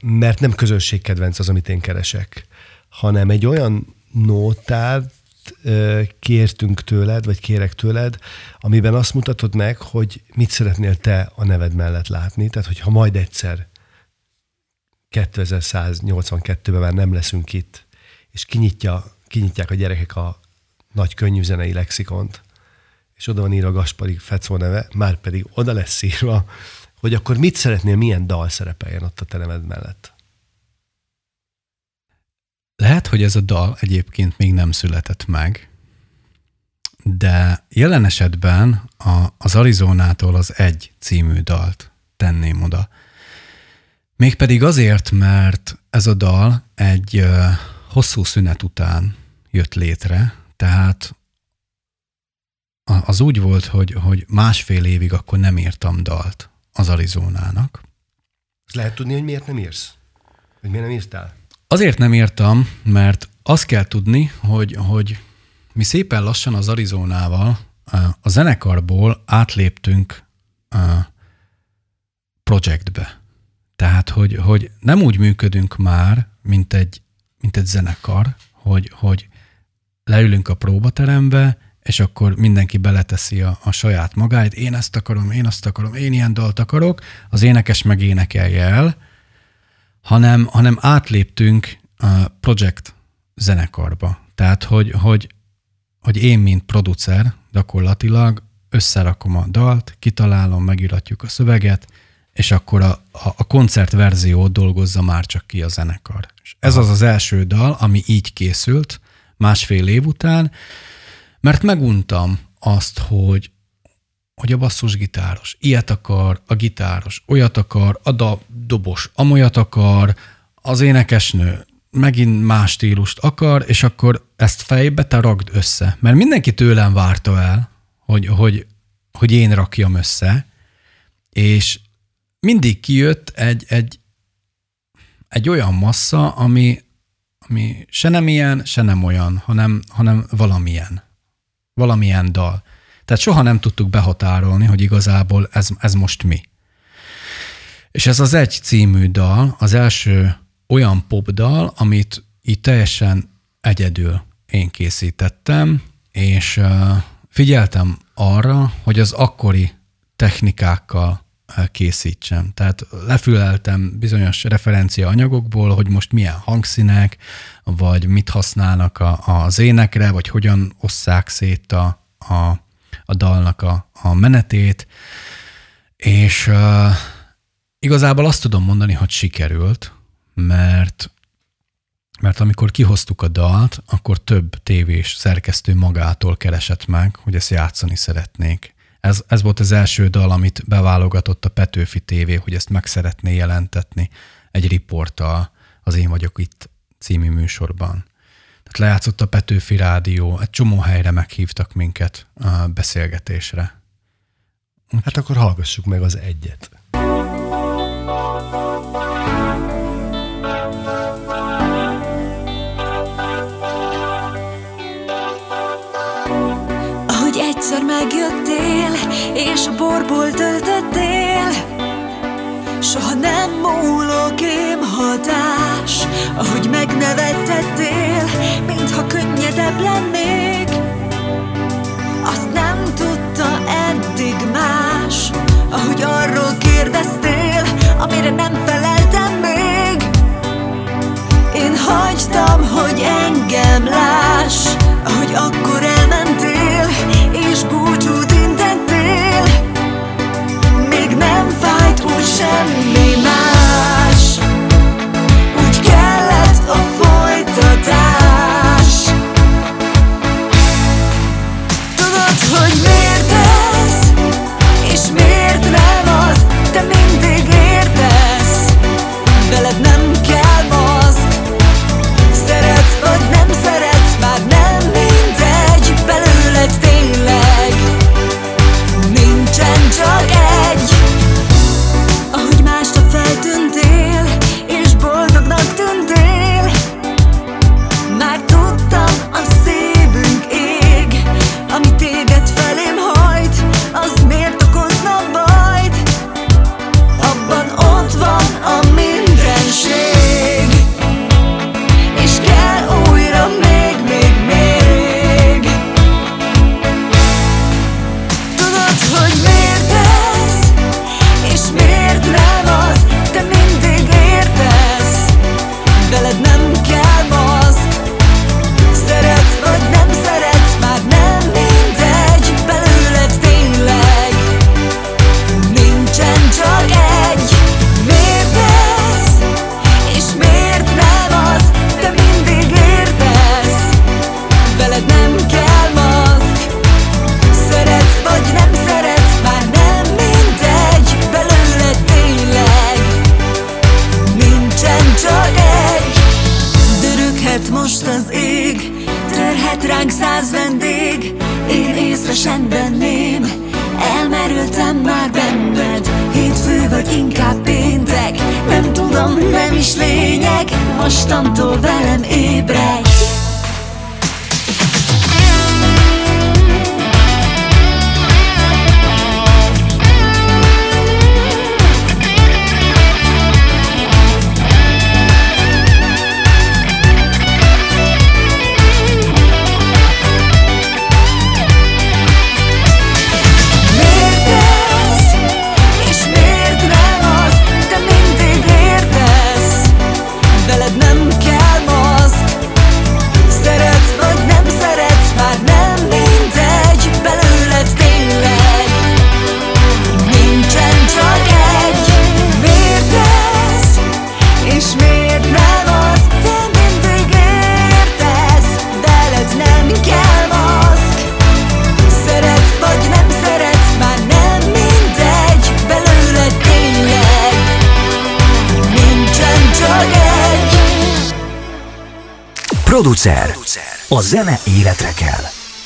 [SPEAKER 2] mert nem közönségkedvenc az, amit én keresek, hanem egy olyan nótát kértünk tőled, vagy kérek tőled, amiben azt mutatod meg, hogy mit szeretnél te a neved mellett látni. Tehát, hogyha majd egyszer 2182-ben már nem leszünk itt, és kinyitja, kinyitják a gyerekek a nagy könnyűzenei lexikont, és oda van írva Gaspari Fecó neve, már pedig oda lesz írva, hogy akkor mit szeretnél, milyen dal szerepeljen ott a te mellett.
[SPEAKER 3] Lehet, hogy ez a dal egyébként még nem született meg, de jelen esetben a, az Arizonától az egy című dalt tenném oda. Mégpedig azért, mert ez a dal egy hosszú szünet után jött létre, tehát az úgy volt, hogy, hogy másfél évig akkor nem írtam dalt az Arizonának.
[SPEAKER 2] Ezt lehet tudni, hogy miért nem írsz? Hogy miért nem írtál?
[SPEAKER 3] Azért nem írtam, mert azt kell tudni, hogy, hogy mi szépen lassan az Arizonával a zenekarból átléptünk a projektbe. Tehát, hogy, hogy nem úgy működünk már, mint egy, mint egy zenekar, hogy, hogy leülünk a próbaterembe, és akkor mindenki beleteszi a, a saját magáit, én ezt akarom, én azt akarom, én ilyen dalt akarok, az énekes meg énekelje el, hanem, hanem átléptünk a projekt zenekarba. Tehát, hogy, hogy, hogy én, mint producer, gyakorlatilag összerakom a dalt, kitalálom, megiratjuk a szöveget, és akkor a, a, a koncertverziót dolgozza már csak ki a zenekar. És ez az az első dal, ami így készült, másfél év után, mert meguntam azt, hogy, hogy a basszusgitáros ilyet akar, a gitáros olyat akar, a da, dobos amolyat akar, az énekesnő megint más stílust akar, és akkor ezt fejbe te ragd össze. Mert mindenki tőlem várta el, hogy, hogy, hogy én rakjam össze, és mindig kijött egy, egy, egy olyan massza, ami, ami se nem ilyen, se nem olyan, hanem, hanem valamilyen. Valamilyen dal. Tehát soha nem tudtuk behatárolni, hogy igazából ez, ez most mi. És ez az egy című dal, az első olyan popdal, amit itt teljesen egyedül én készítettem, és figyeltem arra, hogy az akkori technikákkal készítsem. Tehát lefüleltem bizonyos referencia anyagokból, hogy most milyen hangszínek, vagy mit használnak a, az énekre, vagy hogyan osszák szét a, a, a dalnak a, a menetét, és uh, igazából azt tudom mondani, hogy sikerült, mert mert amikor kihoztuk a dalt, akkor több tévés szerkesztő magától keresett meg, hogy ezt játszani szeretnék. Ez, ez volt az első dal, amit beválogatott a Petőfi TV, hogy ezt meg szeretné jelentetni egy riporttal az Én vagyok itt című műsorban. Tehát lejátszott a Petőfi Rádió, egy csomó helyre meghívtak minket a beszélgetésre.
[SPEAKER 2] Hát akkor hallgassuk meg az egyet.
[SPEAKER 5] Egyszer és a borból töltöttél. Soha nem múlok én hatás Ahogy megnevettettél, mintha könnyedebb lennék. Azt nem tudta eddig más Ahogy arról kérdeztél, amire nem feleltem még. Én hagytam, hogy engem láss Ahogy akkor elmentél ocean most az ég. Törhet ránk száz vendég. Én észre sem venném. Elmerültem már benned. Hétfő vagy inkább péntek. Nem tudom, nem is lényeg. Mostantól velem ébredj
[SPEAKER 1] Producer. A zene életre kell.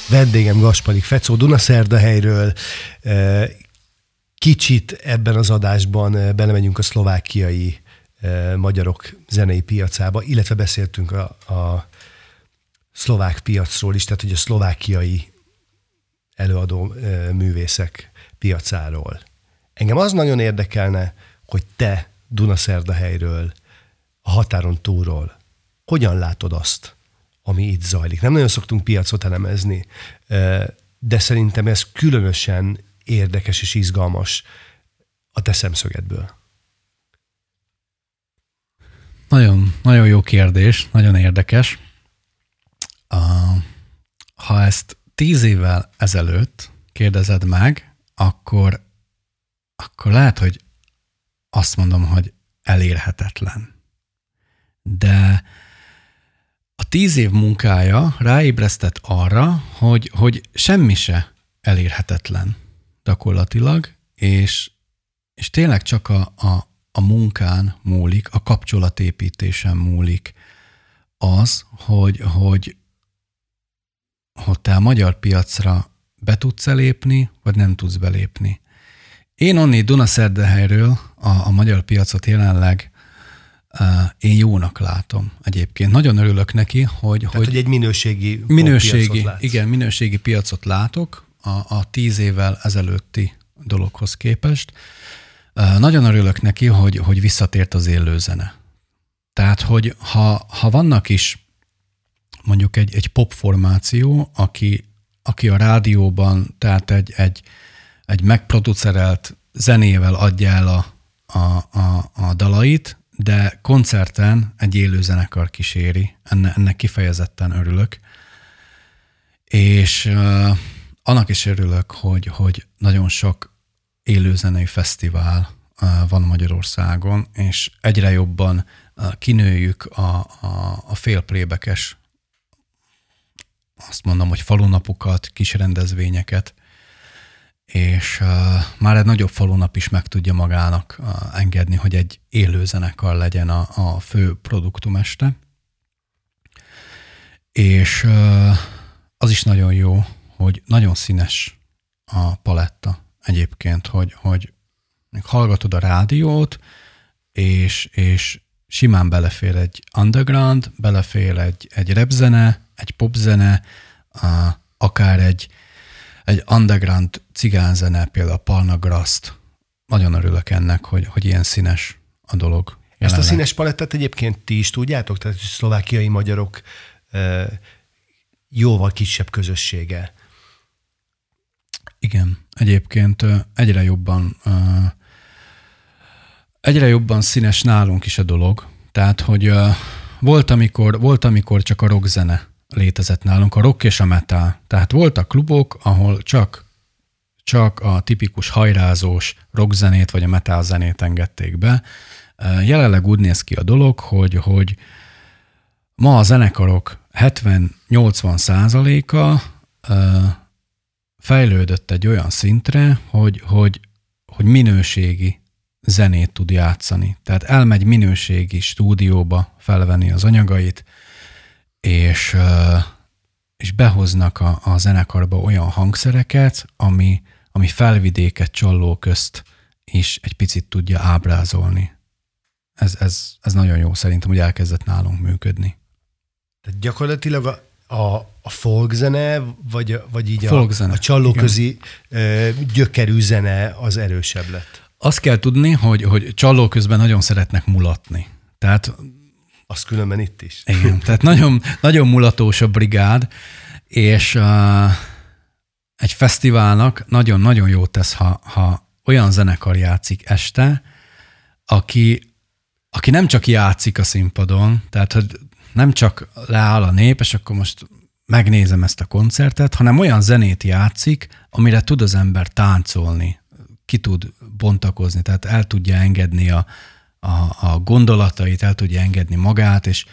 [SPEAKER 2] Vendégem Gasparik Fecó Dunaszerdahelyről. Kicsit ebben az adásban belemegyünk a szlovákiai magyarok zenei piacába, illetve beszéltünk a, a szlovák piacról is, tehát hogy a szlovákiai előadó művészek piacáról. Engem az nagyon érdekelne, hogy te Dunaszerdahelyről, a határon túlról, hogyan látod azt, ami itt zajlik. Nem nagyon szoktunk piacot elemezni, de szerintem ez különösen érdekes és izgalmas a te szemszögedből.
[SPEAKER 3] Nagyon, nagyon jó kérdés, nagyon érdekes. Ha ezt tíz évvel ezelőtt kérdezed meg, akkor, akkor lehet, hogy azt mondom, hogy elérhetetlen. De tíz év munkája ráébresztett arra, hogy, hogy semmi se elérhetetlen gyakorlatilag, és, és tényleg csak a, a, a munkán múlik, a kapcsolatépítésen múlik az, hogy, hogy, hogy te a magyar piacra be tudsz lépni, vagy nem tudsz belépni. Én onni Dunaszerdehelyről a, a magyar piacot jelenleg én jónak látom egyébként. Nagyon örülök neki, hogy...
[SPEAKER 2] Tehát, hogy, hogy egy minőségi
[SPEAKER 3] minőségi, Igen, minőségi piacot látok a, a tíz évvel ezelőtti dologhoz képest. Nagyon örülök neki, hogy, hogy visszatért az élő zene. Tehát, hogy ha, ha vannak is mondjuk egy, egy pop formáció, aki, aki a rádióban, tehát egy, egy, egy megproducerelt zenével adja el a, a, a, a dalait, de koncerten egy élő zenekar kíséri, ennek, ennek kifejezetten örülök. És uh, annak is örülök, hogy, hogy nagyon sok élőzenei fesztivál uh, van Magyarországon, és egyre jobban uh, kinőjük a, a, a félplébekes, azt mondom, hogy falunapokat, kis rendezvényeket, és uh, már egy nagyobb falunap is meg tudja magának uh, engedni, hogy egy élő zenekar legyen a, a fő produktumeste. És uh, az is nagyon jó, hogy nagyon színes a paletta egyébként, hogy, hogy hallgatod a rádiót, és, és simán belefér egy underground, belefér egy, egy repzene, egy popzene, uh, akár egy, egy underground cigánzene, például a Palna Graszt. Nagyon örülök ennek, hogy, hogy ilyen színes a dolog. Jelenleg.
[SPEAKER 2] Ezt a színes palettát egyébként ti is tudjátok? Tehát szlovákiai magyarok e, jóval kisebb közössége.
[SPEAKER 3] Igen, egyébként egyre jobban egyre jobban színes nálunk is a dolog. Tehát, hogy volt, amikor, volt, amikor csak a rockzene létezett nálunk, a rock és a metal. Tehát voltak klubok, ahol csak, csak a tipikus hajrázós rockzenét vagy a metal zenét engedték be. Jelenleg úgy néz ki a dolog, hogy, hogy ma a zenekarok 70-80 százaléka fejlődött egy olyan szintre, hogy, hogy, hogy minőségi zenét tud játszani. Tehát elmegy minőségi stúdióba felvenni az anyagait, és, és behoznak a, a zenekarba olyan hangszereket, ami, ami felvidéket csalló közt is egy picit tudja ábrázolni. Ez, ez, ez nagyon jó szerintem, hogy elkezdett nálunk működni.
[SPEAKER 2] Tehát gyakorlatilag a, a, a folk zene, vagy, vagy így a, zene. a csallóközi Igen. gyökerű zene az erősebb lett?
[SPEAKER 3] Azt kell tudni, hogy, hogy csalló közben nagyon szeretnek mulatni. Tehát
[SPEAKER 2] az különben itt is.
[SPEAKER 3] Igen, tehát nagyon, nagyon mulatós a brigád, és uh, egy fesztiválnak nagyon-nagyon jó tesz, ha, ha olyan zenekar játszik este, aki, aki nem csak játszik a színpadon, tehát hogy nem csak leáll a nép, és akkor most megnézem ezt a koncertet, hanem olyan zenét játszik, amire tud az ember táncolni, ki tud bontakozni, tehát el tudja engedni a, a, a gondolatait, el tudja engedni magát, és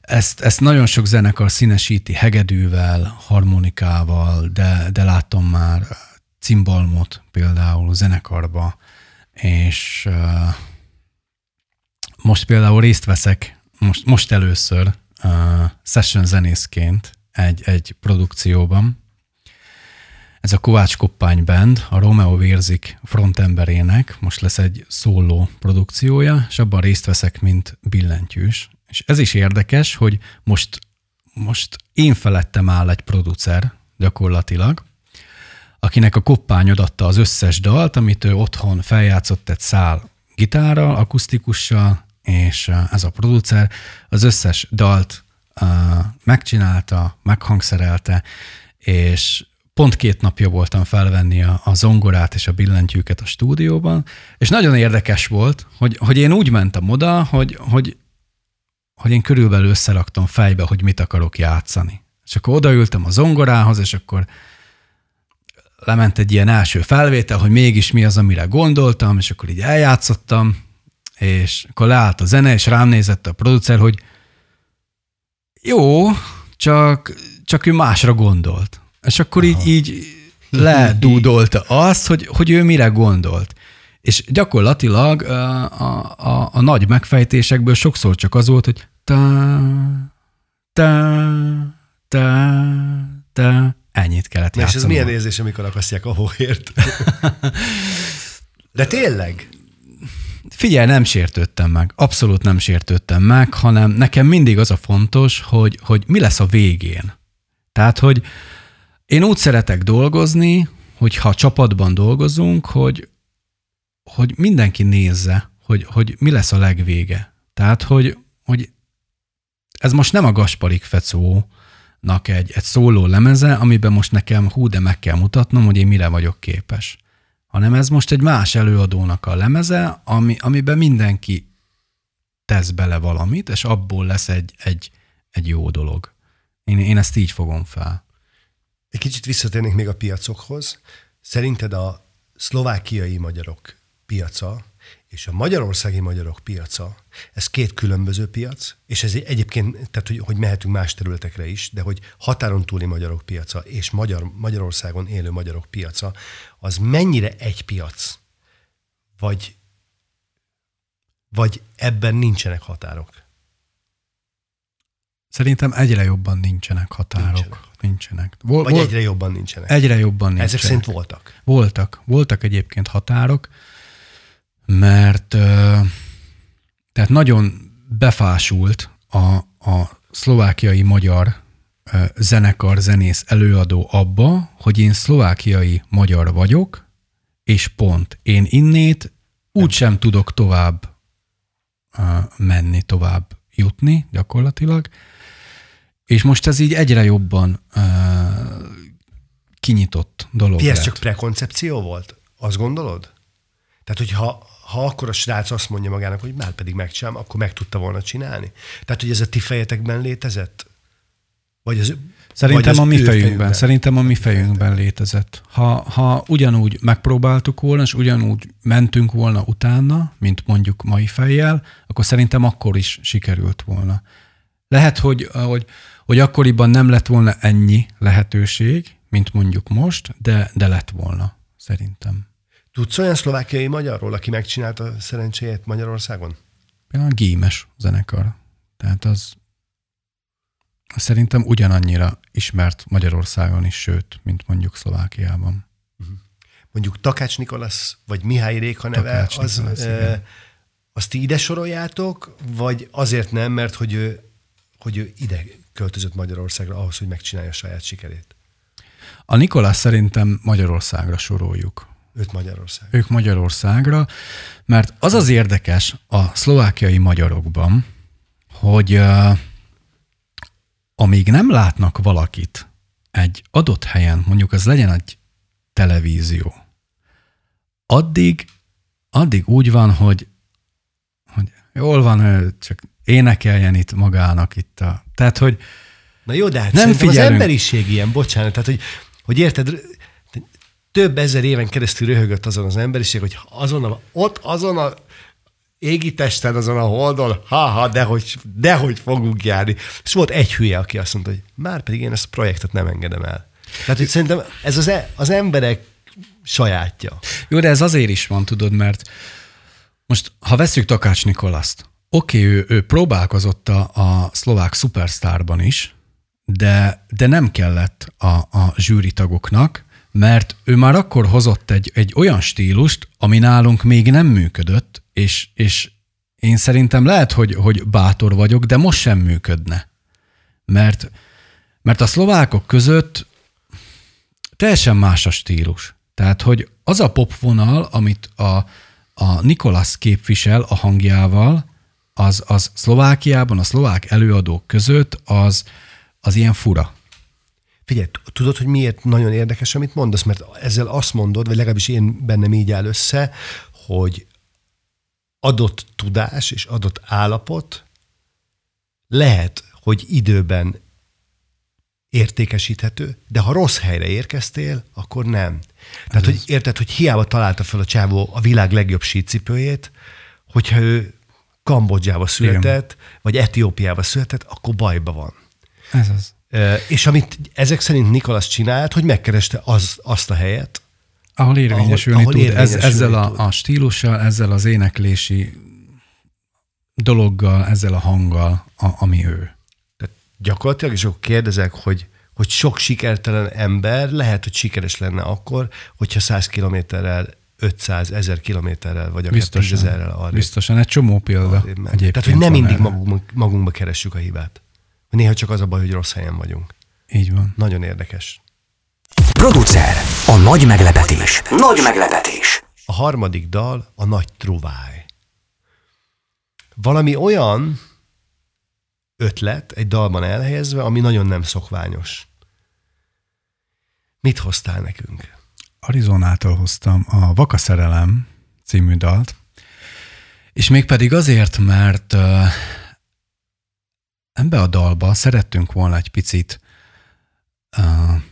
[SPEAKER 3] ezt, ezt nagyon sok zenekar színesíti hegedűvel, harmonikával, de, de látom már cimbalmot például zenekarba, és uh, most például részt veszek, most, most először uh, session zenészként egy, egy produkcióban. Ez a Kovács Koppány Band, a Romeo Vérzik frontemberének most lesz egy szóló produkciója, és abban részt veszek, mint billentyűs. És ez is érdekes, hogy most, most én felettem áll egy producer gyakorlatilag, akinek a koppány adta az összes dalt, amit ő otthon feljátszott egy szál gitárral, akusztikussal, és ez a producer az összes dalt uh, megcsinálta, meghangszerelte, és pont két napja voltam felvenni a, a zongorát és a billentyűket a stúdióban, és nagyon érdekes volt, hogy, hogy én úgy mentem oda, hogy, hogy, hogy én körülbelül összeraktam fejbe, hogy mit akarok játszani. És akkor odaültem a zongorához, és akkor lement egy ilyen első felvétel, hogy mégis mi az, amire gondoltam, és akkor így eljátszottam, és akkor leállt a zene, és rám nézett a producer, hogy jó, csak, csak ő másra gondolt. És akkor így, így ledúdolta azt, hogy, hogy ő mire gondolt. És gyakorlatilag a, a, a, a nagy megfejtésekből sokszor csak az volt, hogy ta, ta, ta, ta, ennyit kellett
[SPEAKER 2] Na És ez milyen érzés, amikor akasztják a hóért? De tényleg?
[SPEAKER 3] Figyelj, nem sértődtem meg, abszolút nem sértődtem meg, hanem nekem mindig az a fontos, hogy, hogy mi lesz a végén. Tehát, hogy én úgy szeretek dolgozni, hogy ha csapatban dolgozunk, hogy, hogy mindenki nézze, hogy, hogy mi lesz a legvége. Tehát, hogy, hogy ez most nem a Gasparik Fecónak egy, egy szóló lemeze, amiben most nekem hú, de meg kell mutatnom, hogy én mire vagyok képes. Hanem ez most egy más előadónak a lemeze, ami, amiben mindenki tesz bele valamit, és abból lesz egy, egy, egy jó dolog. Én, én ezt így fogom fel.
[SPEAKER 2] Egy kicsit visszatérnék még a piacokhoz. Szerinted a szlovákiai magyarok piaca és a magyarországi magyarok piaca, ez két különböző piac, és ez egyébként, tehát hogy, hogy mehetünk más területekre is, de hogy határon túli magyarok piaca és Magyar, Magyarországon élő magyarok piaca, az mennyire egy piac? Vagy, vagy ebben nincsenek határok?
[SPEAKER 3] Szerintem egyre jobban nincsenek határok. Nincsenek. nincsenek.
[SPEAKER 2] Vol, Vagy egyre jobban nincsenek.
[SPEAKER 3] Egyre jobban nincsenek.
[SPEAKER 2] Ezek szerint voltak?
[SPEAKER 3] Voltak. Voltak egyébként határok, mert tehát nagyon befásult a, a szlovákiai magyar zenekar, zenész, előadó abba, hogy én szlovákiai magyar vagyok, és pont. Én innét úgysem tudok tovább menni, tovább jutni gyakorlatilag, és most ez így egyre jobban uh, kinyitott dolog.
[SPEAKER 2] Ti ez csak prekoncepció volt? Azt gondolod? Tehát, hogyha ha akkor a srác azt mondja magának, hogy már pedig megcsinálom, akkor meg tudta volna csinálni. Tehát, hogy ez a ti fejetekben létezett? Vagy az,
[SPEAKER 3] Szerintem vagy a mi fejünkben, fejünkben. Szerintem a mi fejünkben létezett. Ha, ha ugyanúgy megpróbáltuk volna, és ugyanúgy mentünk volna utána, mint mondjuk mai fejjel, akkor szerintem akkor is sikerült volna. Lehet, hogy, hogy hogy akkoriban nem lett volna ennyi lehetőség, mint mondjuk most, de, de lett volna, szerintem.
[SPEAKER 2] Tudsz olyan szlovákiai magyarról, aki megcsinálta szerencséjét Magyarországon?
[SPEAKER 3] Például Gémes zenekar. Tehát az szerintem ugyanannyira ismert Magyarországon is, sőt, mint mondjuk Szlovákiában.
[SPEAKER 2] Mondjuk Takács Nikolasz, vagy Mihály Réka neve,
[SPEAKER 3] Takács
[SPEAKER 2] az,
[SPEAKER 3] Nikolasz,
[SPEAKER 2] e,
[SPEAKER 3] igen.
[SPEAKER 2] azt ti ide soroljátok, vagy azért nem, mert hogy ő, hogy ő ide költözött Magyarországra ahhoz, hogy megcsinálja a saját sikerét?
[SPEAKER 3] A Nikolás szerintem Magyarországra soroljuk.
[SPEAKER 2] Őt Magyarország.
[SPEAKER 3] Ők Magyarországra, mert az az érdekes a szlovákiai magyarokban, hogy uh, amíg nem látnak valakit egy adott helyen, mondjuk az legyen egy televízió, addig, addig úgy van, hogy, hogy jól van, ő csak énekeljen itt magának itt a... Tehát, hogy
[SPEAKER 2] Na jó, de hát
[SPEAKER 3] Nem
[SPEAKER 2] nem az
[SPEAKER 3] figyelünk.
[SPEAKER 2] emberiség ilyen, bocsánat, tehát hogy, hogy érted, több ezer éven keresztül röhögött azon az emberiség, hogy azon a, ott azon a égi testen, azon a holdon, ha-ha, dehogy, dehogy fogunk járni. És volt egy hülye, aki azt mondta, hogy már pedig én ezt a projektet nem engedem el. Tehát, hogy szerintem ez az, e- az emberek sajátja.
[SPEAKER 3] Jó, de ez azért is van, tudod, mert most, ha veszük Takács Nikolaszt, oké, ő, ő próbálkozott a, a szlovák szupersztárban is, de, de nem kellett a, a zsűri tagoknak, mert ő már akkor hozott egy, egy olyan stílust, ami nálunk még nem működött, és, és én szerintem lehet, hogy, hogy bátor vagyok, de most sem működne. Mert, mert a szlovákok között teljesen más a stílus. Tehát, hogy az a popvonal, amit a, a Nikolas képvisel a hangjával, az, az Szlovákiában, a szlovák előadók között az, az ilyen fura.
[SPEAKER 2] Figyelj, tudod, hogy miért nagyon érdekes, amit mondasz? Mert ezzel azt mondod, vagy legalábbis én bennem így áll össze, hogy adott tudás és adott állapot lehet, hogy időben értékesíthető, de ha rossz helyre érkeztél, akkor nem. Tehát, hogy érted, hogy hiába találta fel a csávó a világ legjobb sícipőjét, hogyha ő Kambodzsába született, Igen. vagy Etiópiába született, akkor bajba van.
[SPEAKER 3] Ez az.
[SPEAKER 2] És amit ezek szerint Nikolas csinált, hogy megkereste az, azt a helyet,
[SPEAKER 3] Ahol érvényesülni
[SPEAKER 2] ahol
[SPEAKER 3] tud. Ez,
[SPEAKER 2] érvényesülni
[SPEAKER 3] ezzel a,
[SPEAKER 2] tud.
[SPEAKER 3] a stílussal, ezzel az éneklési dologgal, ezzel a hanggal, a, ami ő.
[SPEAKER 2] tehát gyakorlatilag, és akkor kérdezek, hogy, hogy sok sikertelen ember lehet, hogy sikeres lenne akkor, hogyha 100 kilométerrel, 500, 1000 kilométerrel, vagy akár
[SPEAKER 3] Biztosan.
[SPEAKER 2] 10 ezerrel arra.
[SPEAKER 3] Biztosan. Egy csomó példa.
[SPEAKER 2] Tehát, hogy nem mindig
[SPEAKER 3] erre.
[SPEAKER 2] magunkba, magunkba keressük a hibát. Néha csak az a baj, hogy rossz helyen vagyunk.
[SPEAKER 3] Így van.
[SPEAKER 2] Nagyon érdekes.
[SPEAKER 1] Producer. A nagy meglepetés. Nagy meglepetés.
[SPEAKER 2] A harmadik dal a nagy truváj. Valami olyan ötlet egy dalban elhelyezve, ami nagyon nem szokványos. Mit hoztál nekünk?
[SPEAKER 3] Arizonától hoztam a Vakaszerelem című dalt, és mégpedig azért, mert uh, ebbe a dalba szerettünk volna egy picit,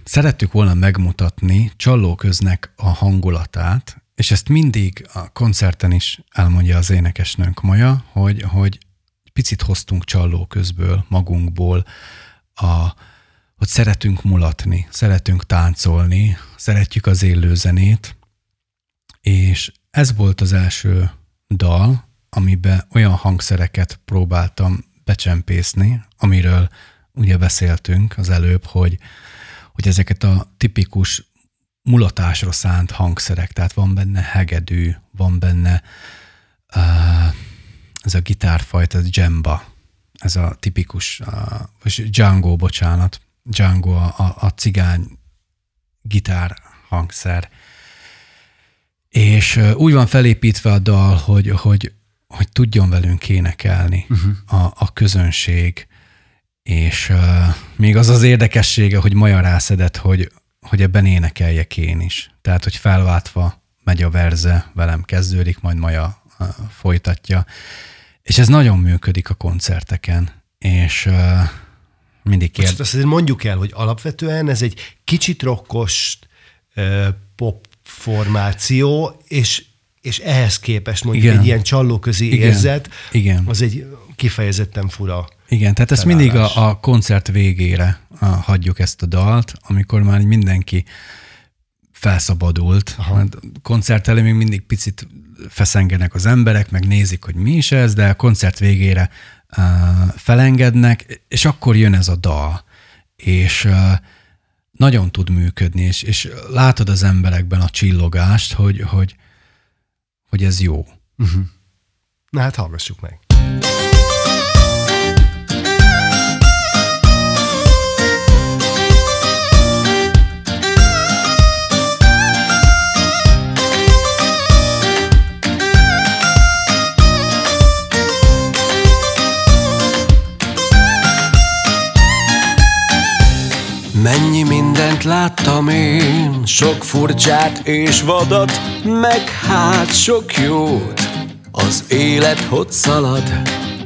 [SPEAKER 3] szerettük volna megmutatni Csallóköznek a hangulatát, és ezt mindig a koncerten is elmondja az énekesnőnk Maja, hogy, hogy picit hoztunk Csallóközből, magunkból, a, hogy szeretünk mulatni, szeretünk táncolni, szeretjük az élő zenét, és ez volt az első dal, amiben olyan hangszereket próbáltam becsempészni, amiről ugye beszéltünk az előbb, hogy, hogy ezeket a tipikus mulatásra szánt hangszerek, tehát van benne hegedű, van benne uh, ez a gitárfajta, ez dzsemba, ez a tipikus, uh, vagy Django, bocsánat, Django a, a, cigány gitár hangszer. És úgy van felépítve a dal, hogy, hogy, hogy tudjon velünk énekelni uh-huh. a, a közönség, és uh, még az az érdekessége, hogy Maja rászedett, hogy, hogy ebben énekeljek én is. Tehát, hogy felváltva megy a verze, velem kezdődik, majd Maja uh, folytatja. És ez nagyon működik a koncerteken, és uh, mindig
[SPEAKER 2] Most
[SPEAKER 3] kérd...
[SPEAKER 2] azt azért mondjuk el, hogy alapvetően ez egy kicsit rokkos ö, pop formáció, és, és ehhez képest mondjuk
[SPEAKER 3] Igen.
[SPEAKER 2] egy ilyen csallóközi
[SPEAKER 3] Igen.
[SPEAKER 2] érzet,
[SPEAKER 3] Igen.
[SPEAKER 2] az egy kifejezetten fura.
[SPEAKER 3] Igen, tehát ezt mindig a, a koncert végére a, hagyjuk ezt a dalt, amikor már mindenki felszabadult. Hát koncert elé még mindig picit feszengenek az emberek, meg nézik, hogy mi is ez, de a koncert végére felengednek, és akkor jön ez a dal. És nagyon tud működni, és, és látod az emberekben a csillogást, hogy, hogy, hogy ez jó. Uh-huh.
[SPEAKER 2] Na hát hallgassuk meg.
[SPEAKER 6] Láttam én, sok furcsát és vadat, meg hát sok jót. Az élet hogy szalad,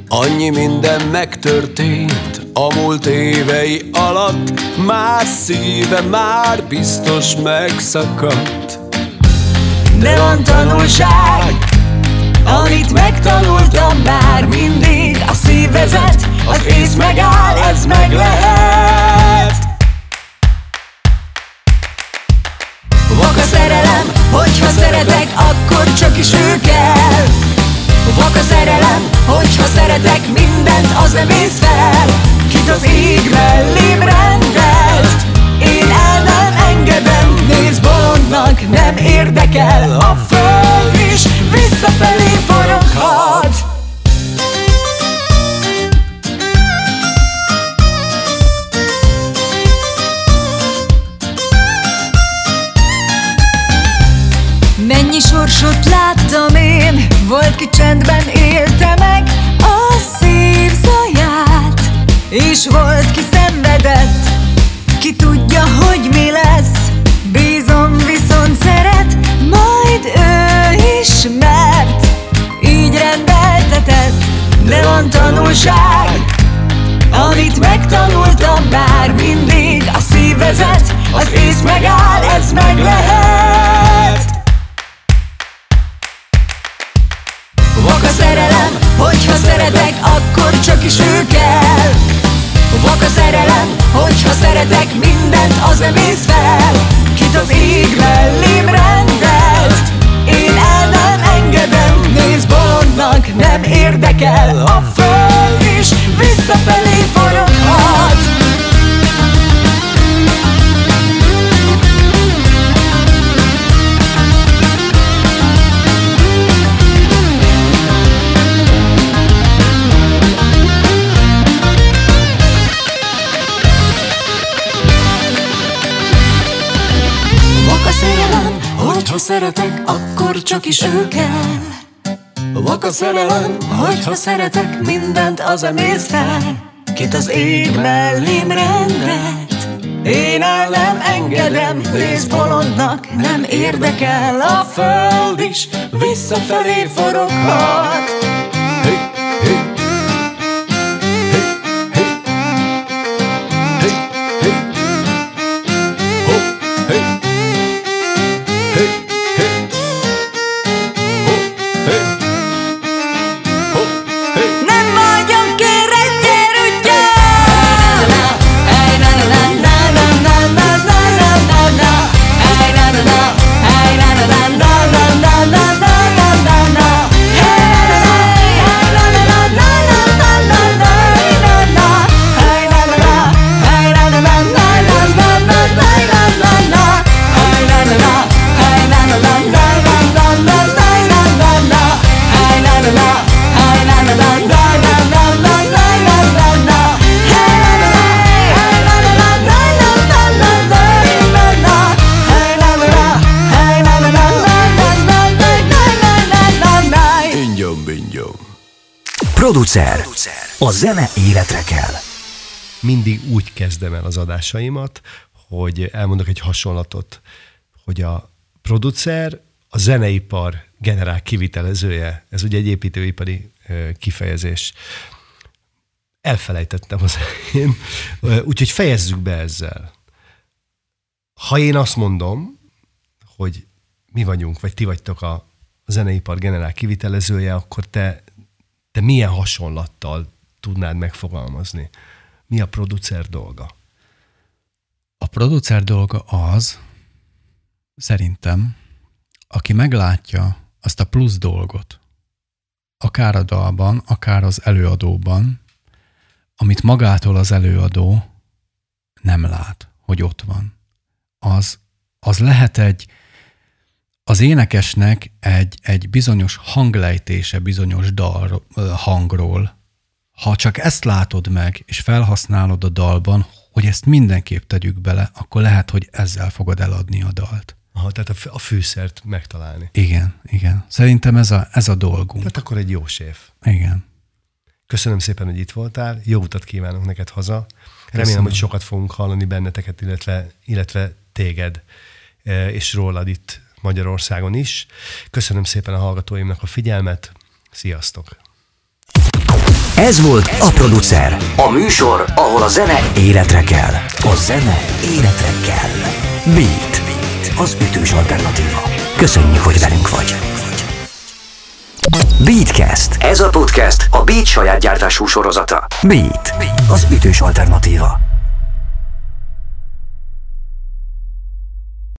[SPEAKER 6] annyi minden megtörtént a múlt évei alatt, már szíve már biztos megszakadt.
[SPEAKER 5] De van tanulság, amit megtanultam már mindig. A szív vezet, az ész megáll, ez meg lehet hogyha szeretek, akkor csak is ő kell. Vak a szerelem, hogyha szeretek, mindent az nem ész fel. Kit az ég mellém rendelt? Én el nem engedem, nézd bolondnak, nem érdekel. A föld is visszafelé foroghat Mennyi sorsot láttam én, volt ki csendben élte meg a szív zaját, és volt ki szenvedett, ki tudja, hogy mi lesz, bízom viszont szeret, majd ő ismert, így rendeltetett, de van tanulság, amit megtanultam bár mindig, a szív vezet, az ész megáll, ez meg lehet. Vak a szerelem, hogyha szeretek, akkor csak is ő kell. Vak a szerelem, hogyha szeretek, mindent az nem ész fel. Kit az ég mellém rendelt? Én el nem engedem, nézd bolondnak, nem érdekel. A föld is visszafelé foroghat szeretek, akkor csak is ő kell Vak a szerelem, hogyha szeretek, mindent az emész fel. Kit az ég mellém rendelt Én el nem engedem, nézd bolondnak, nem érdekel. A föld is visszafelé foroghat
[SPEAKER 1] Producer. A zene életre kell.
[SPEAKER 2] mindig úgy kezdem el az adásaimat, hogy elmondok egy hasonlatot, hogy a producer a zeneipar generál kivitelezője. Ez ugye egy építőipari kifejezés. Elfelejtettem az én. Úgyhogy fejezzük be ezzel. Ha én azt mondom, hogy mi vagyunk, vagy ti vagytok a zeneipar generál kivitelezője, akkor te, te milyen hasonlattal tudnád megfogalmazni? Mi a producer dolga?
[SPEAKER 3] A producer dolga az, szerintem, aki meglátja azt a plusz dolgot, akár a dalban, akár az előadóban, amit magától az előadó nem lát, hogy ott van. Az, az lehet egy, az énekesnek egy, egy bizonyos hanglejtése bizonyos dal, hangról, ha csak ezt látod meg, és felhasználod a dalban, hogy ezt mindenképp tegyük bele, akkor lehet, hogy ezzel fogod eladni a dalt.
[SPEAKER 2] Aha, tehát a fűszert megtalálni.
[SPEAKER 3] Igen, igen. Szerintem ez a, ez a dolgunk.
[SPEAKER 2] Tehát akkor egy jó séf.
[SPEAKER 3] Igen.
[SPEAKER 2] Köszönöm szépen, hogy itt voltál. Jó utat kívánok neked haza. Remélem, Köszönöm. hogy sokat fogunk hallani benneteket, illetve, illetve téged e, és rólad itt Magyarországon is. Köszönöm szépen a hallgatóimnak a figyelmet. Sziasztok!
[SPEAKER 1] Ez volt a producer. A műsor, ahol a zene életre kell. A zene életre kell. Beat. Beat. Az ütős alternatíva. Köszönjük, hogy velünk vagy. Beatcast. Ez a podcast a Beat saját gyártású sorozata. Beat. Beat. Az ütős alternatíva.